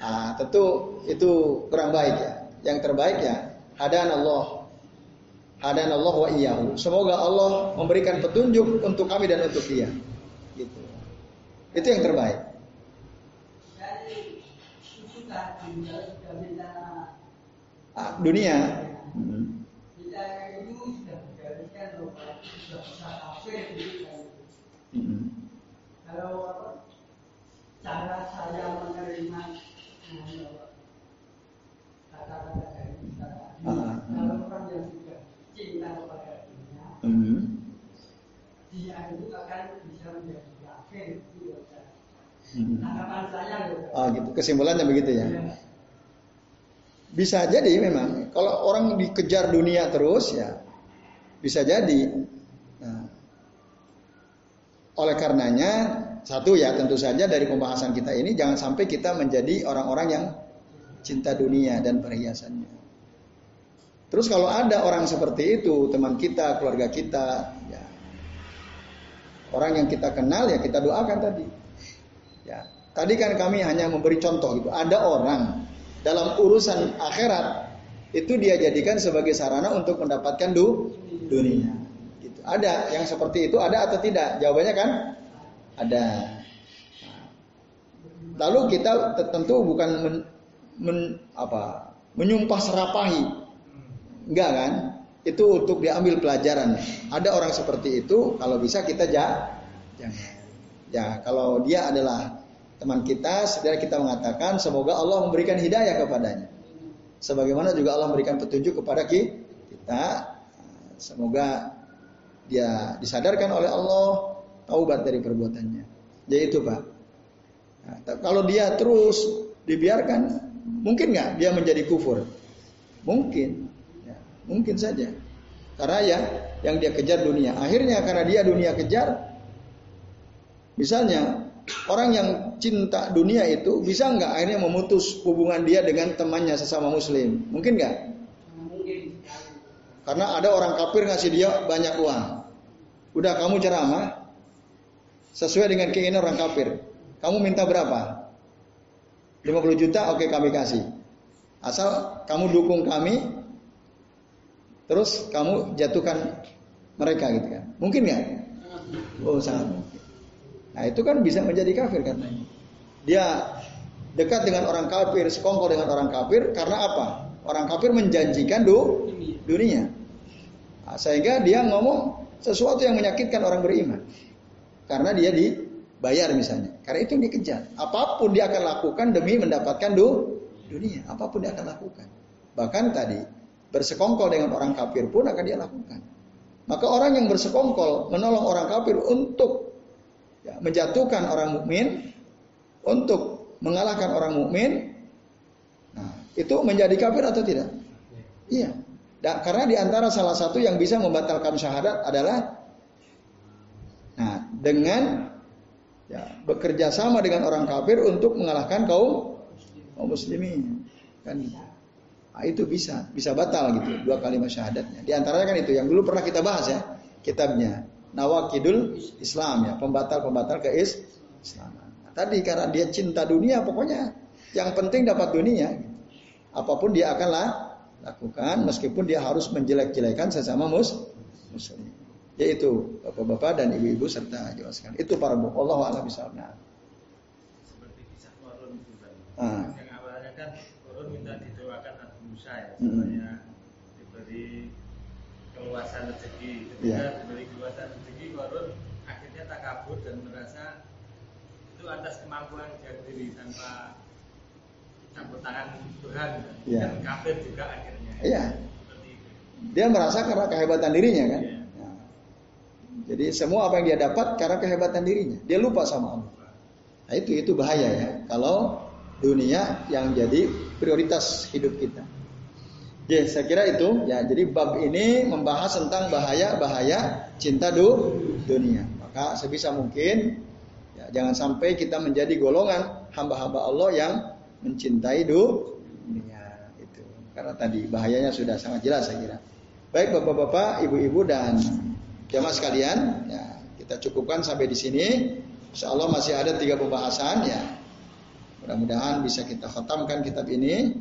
Ah, tentu itu kurang baik ya. Yang terbaik ya hadan Allah. Hadan Allah wa iyyahu. Semoga Allah memberikan petunjuk untuk kami dan untuk dia. Gitu. Itu yang terbaik. Ah, dunia. Hmm. Kalau cara saya menerima kata-kata dari ah, kalau orang yang sudah cinta kepada dunia, dia itu akan bisa menjadi yakin. Tanggapan saya Oh gitu, kesimpulannya begitu ya. Bisa jadi memang kalau orang dikejar dunia terus ya bisa jadi. Nah, oleh karenanya satu ya tentu saja dari pembahasan kita ini jangan sampai kita menjadi orang-orang yang cinta dunia dan perhiasannya. Terus kalau ada orang seperti itu, teman kita, keluarga kita, ya, orang yang kita kenal ya kita doakan tadi. Ya, tadi kan kami hanya memberi contoh gitu. Ada orang dalam urusan akhirat itu dia jadikan sebagai sarana untuk mendapatkan du, dunia. Gitu. Ada yang seperti itu ada atau tidak? Jawabannya kan ada. Lalu kita tentu bukan men, men, apa, menyumpah serapahi, enggak kan? Itu untuk diambil pelajaran. Ada orang seperti itu, kalau bisa kita ja, jangan. Ya, kalau dia adalah teman kita, setelah kita mengatakan semoga Allah memberikan hidayah kepadanya. Sebagaimana juga Allah memberikan petunjuk kepada kita, semoga dia disadarkan oleh Allah, taubat dari perbuatannya. Jadi itu Pak. Nah, kalau dia terus dibiarkan, mungkin nggak dia menjadi kufur? Mungkin, ya, mungkin saja. Karena ya yang dia kejar dunia. Akhirnya karena dia dunia kejar, misalnya orang yang cinta dunia itu bisa nggak akhirnya memutus hubungan dia dengan temannya sesama muslim? Mungkin nggak? Karena ada orang kafir ngasih dia banyak uang. Udah kamu ceramah sesuai dengan keinginan orang kafir. Kamu minta berapa? 50 juta, oke kami kasih. Asal kamu dukung kami, terus kamu jatuhkan mereka gitu kan. Mungkin nggak? Oh sangat. Nah itu kan bisa menjadi kafir katanya. Dia dekat dengan orang kafir, sekongkol dengan orang kafir karena apa? Orang kafir menjanjikan du, dunia. Nah, sehingga dia ngomong sesuatu yang menyakitkan orang beriman. Karena dia dibayar misalnya. Karena itu yang dikejar. Apa pun dia akan lakukan demi mendapatkan du, dunia. Apa pun dia akan lakukan. Bahkan tadi bersekongkol dengan orang kafir pun akan dia lakukan. Maka orang yang bersekongkol menolong orang kafir untuk ya, menjatuhkan orang mukmin untuk mengalahkan orang mukmin nah, itu menjadi kafir atau tidak? Iya. Dan karena di antara salah satu yang bisa membatalkan syahadat adalah nah, dengan ya, bekerja sama dengan orang kafir untuk mengalahkan kaum kaum muslimin. Kan Nah, itu bisa, bisa batal gitu dua kalimat syahadatnya. Di antaranya kan itu yang dulu pernah kita bahas ya kitabnya Nawakidul Islam ya, pembatal-pembatal ke Islam. Tadi karena dia cinta dunia, pokoknya yang penting dapat dunia. Apa pun dia akan lah, lakukan, meskipun dia harus menjelek-jelekan sesama mus muslim. Yaitu bapak-bapak dan ibu-ibu serta jelaskan. Itu para bu. Allah a'lam bishawab. Seperti kisah Korun. Ah. Yang awalnya kan Korun minta didoakan Nabi Musa ya, supaya diberi keluasan rezeki. Ketika yeah. diberi Korun akhirnya tak kabur dan merasa itu atas kemampuan dia sendiri tanpa campur tangan Tuhan yeah. dan kafir juga akhirnya. Iya. Yeah. Dia merasa karena kehebatan dirinya kan. Yeah. Nah. Jadi semua apa yang dia dapat karena kehebatan dirinya. Dia lupa sama Allah. Nah itu itu bahaya ya. Kalau dunia yang jadi prioritas hidup kita. Ya, saya kira itu ya. Jadi bab ini membahas tentang bahaya-bahaya cinta du dunia. Maka sebisa mungkin ya, jangan sampai kita menjadi golongan hamba-hamba Allah yang mencintai du dunia itu. Karena tadi bahayanya sudah sangat jelas saya kira. Baik Bapak-bapak, Ibu-ibu dan jamaah sekalian, ya, kita cukupkan sampai di sini. Insya Allah masih ada tiga pembahasan ya. Mudah-mudahan bisa kita khatamkan kitab ini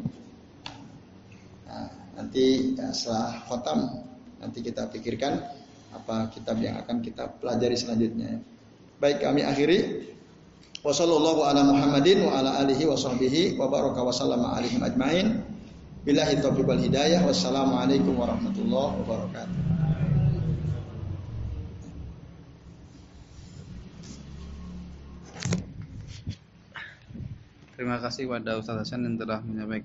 Nanti ya, setelah khotam nanti kita pikirkan apa kitab yang akan kita pelajari selanjutnya. Baik kami akhiri. Wassalamualaikum warahmatullahi wabarakatuh. Terima kasih kepada Ustaz Hasan yang telah menyampaikan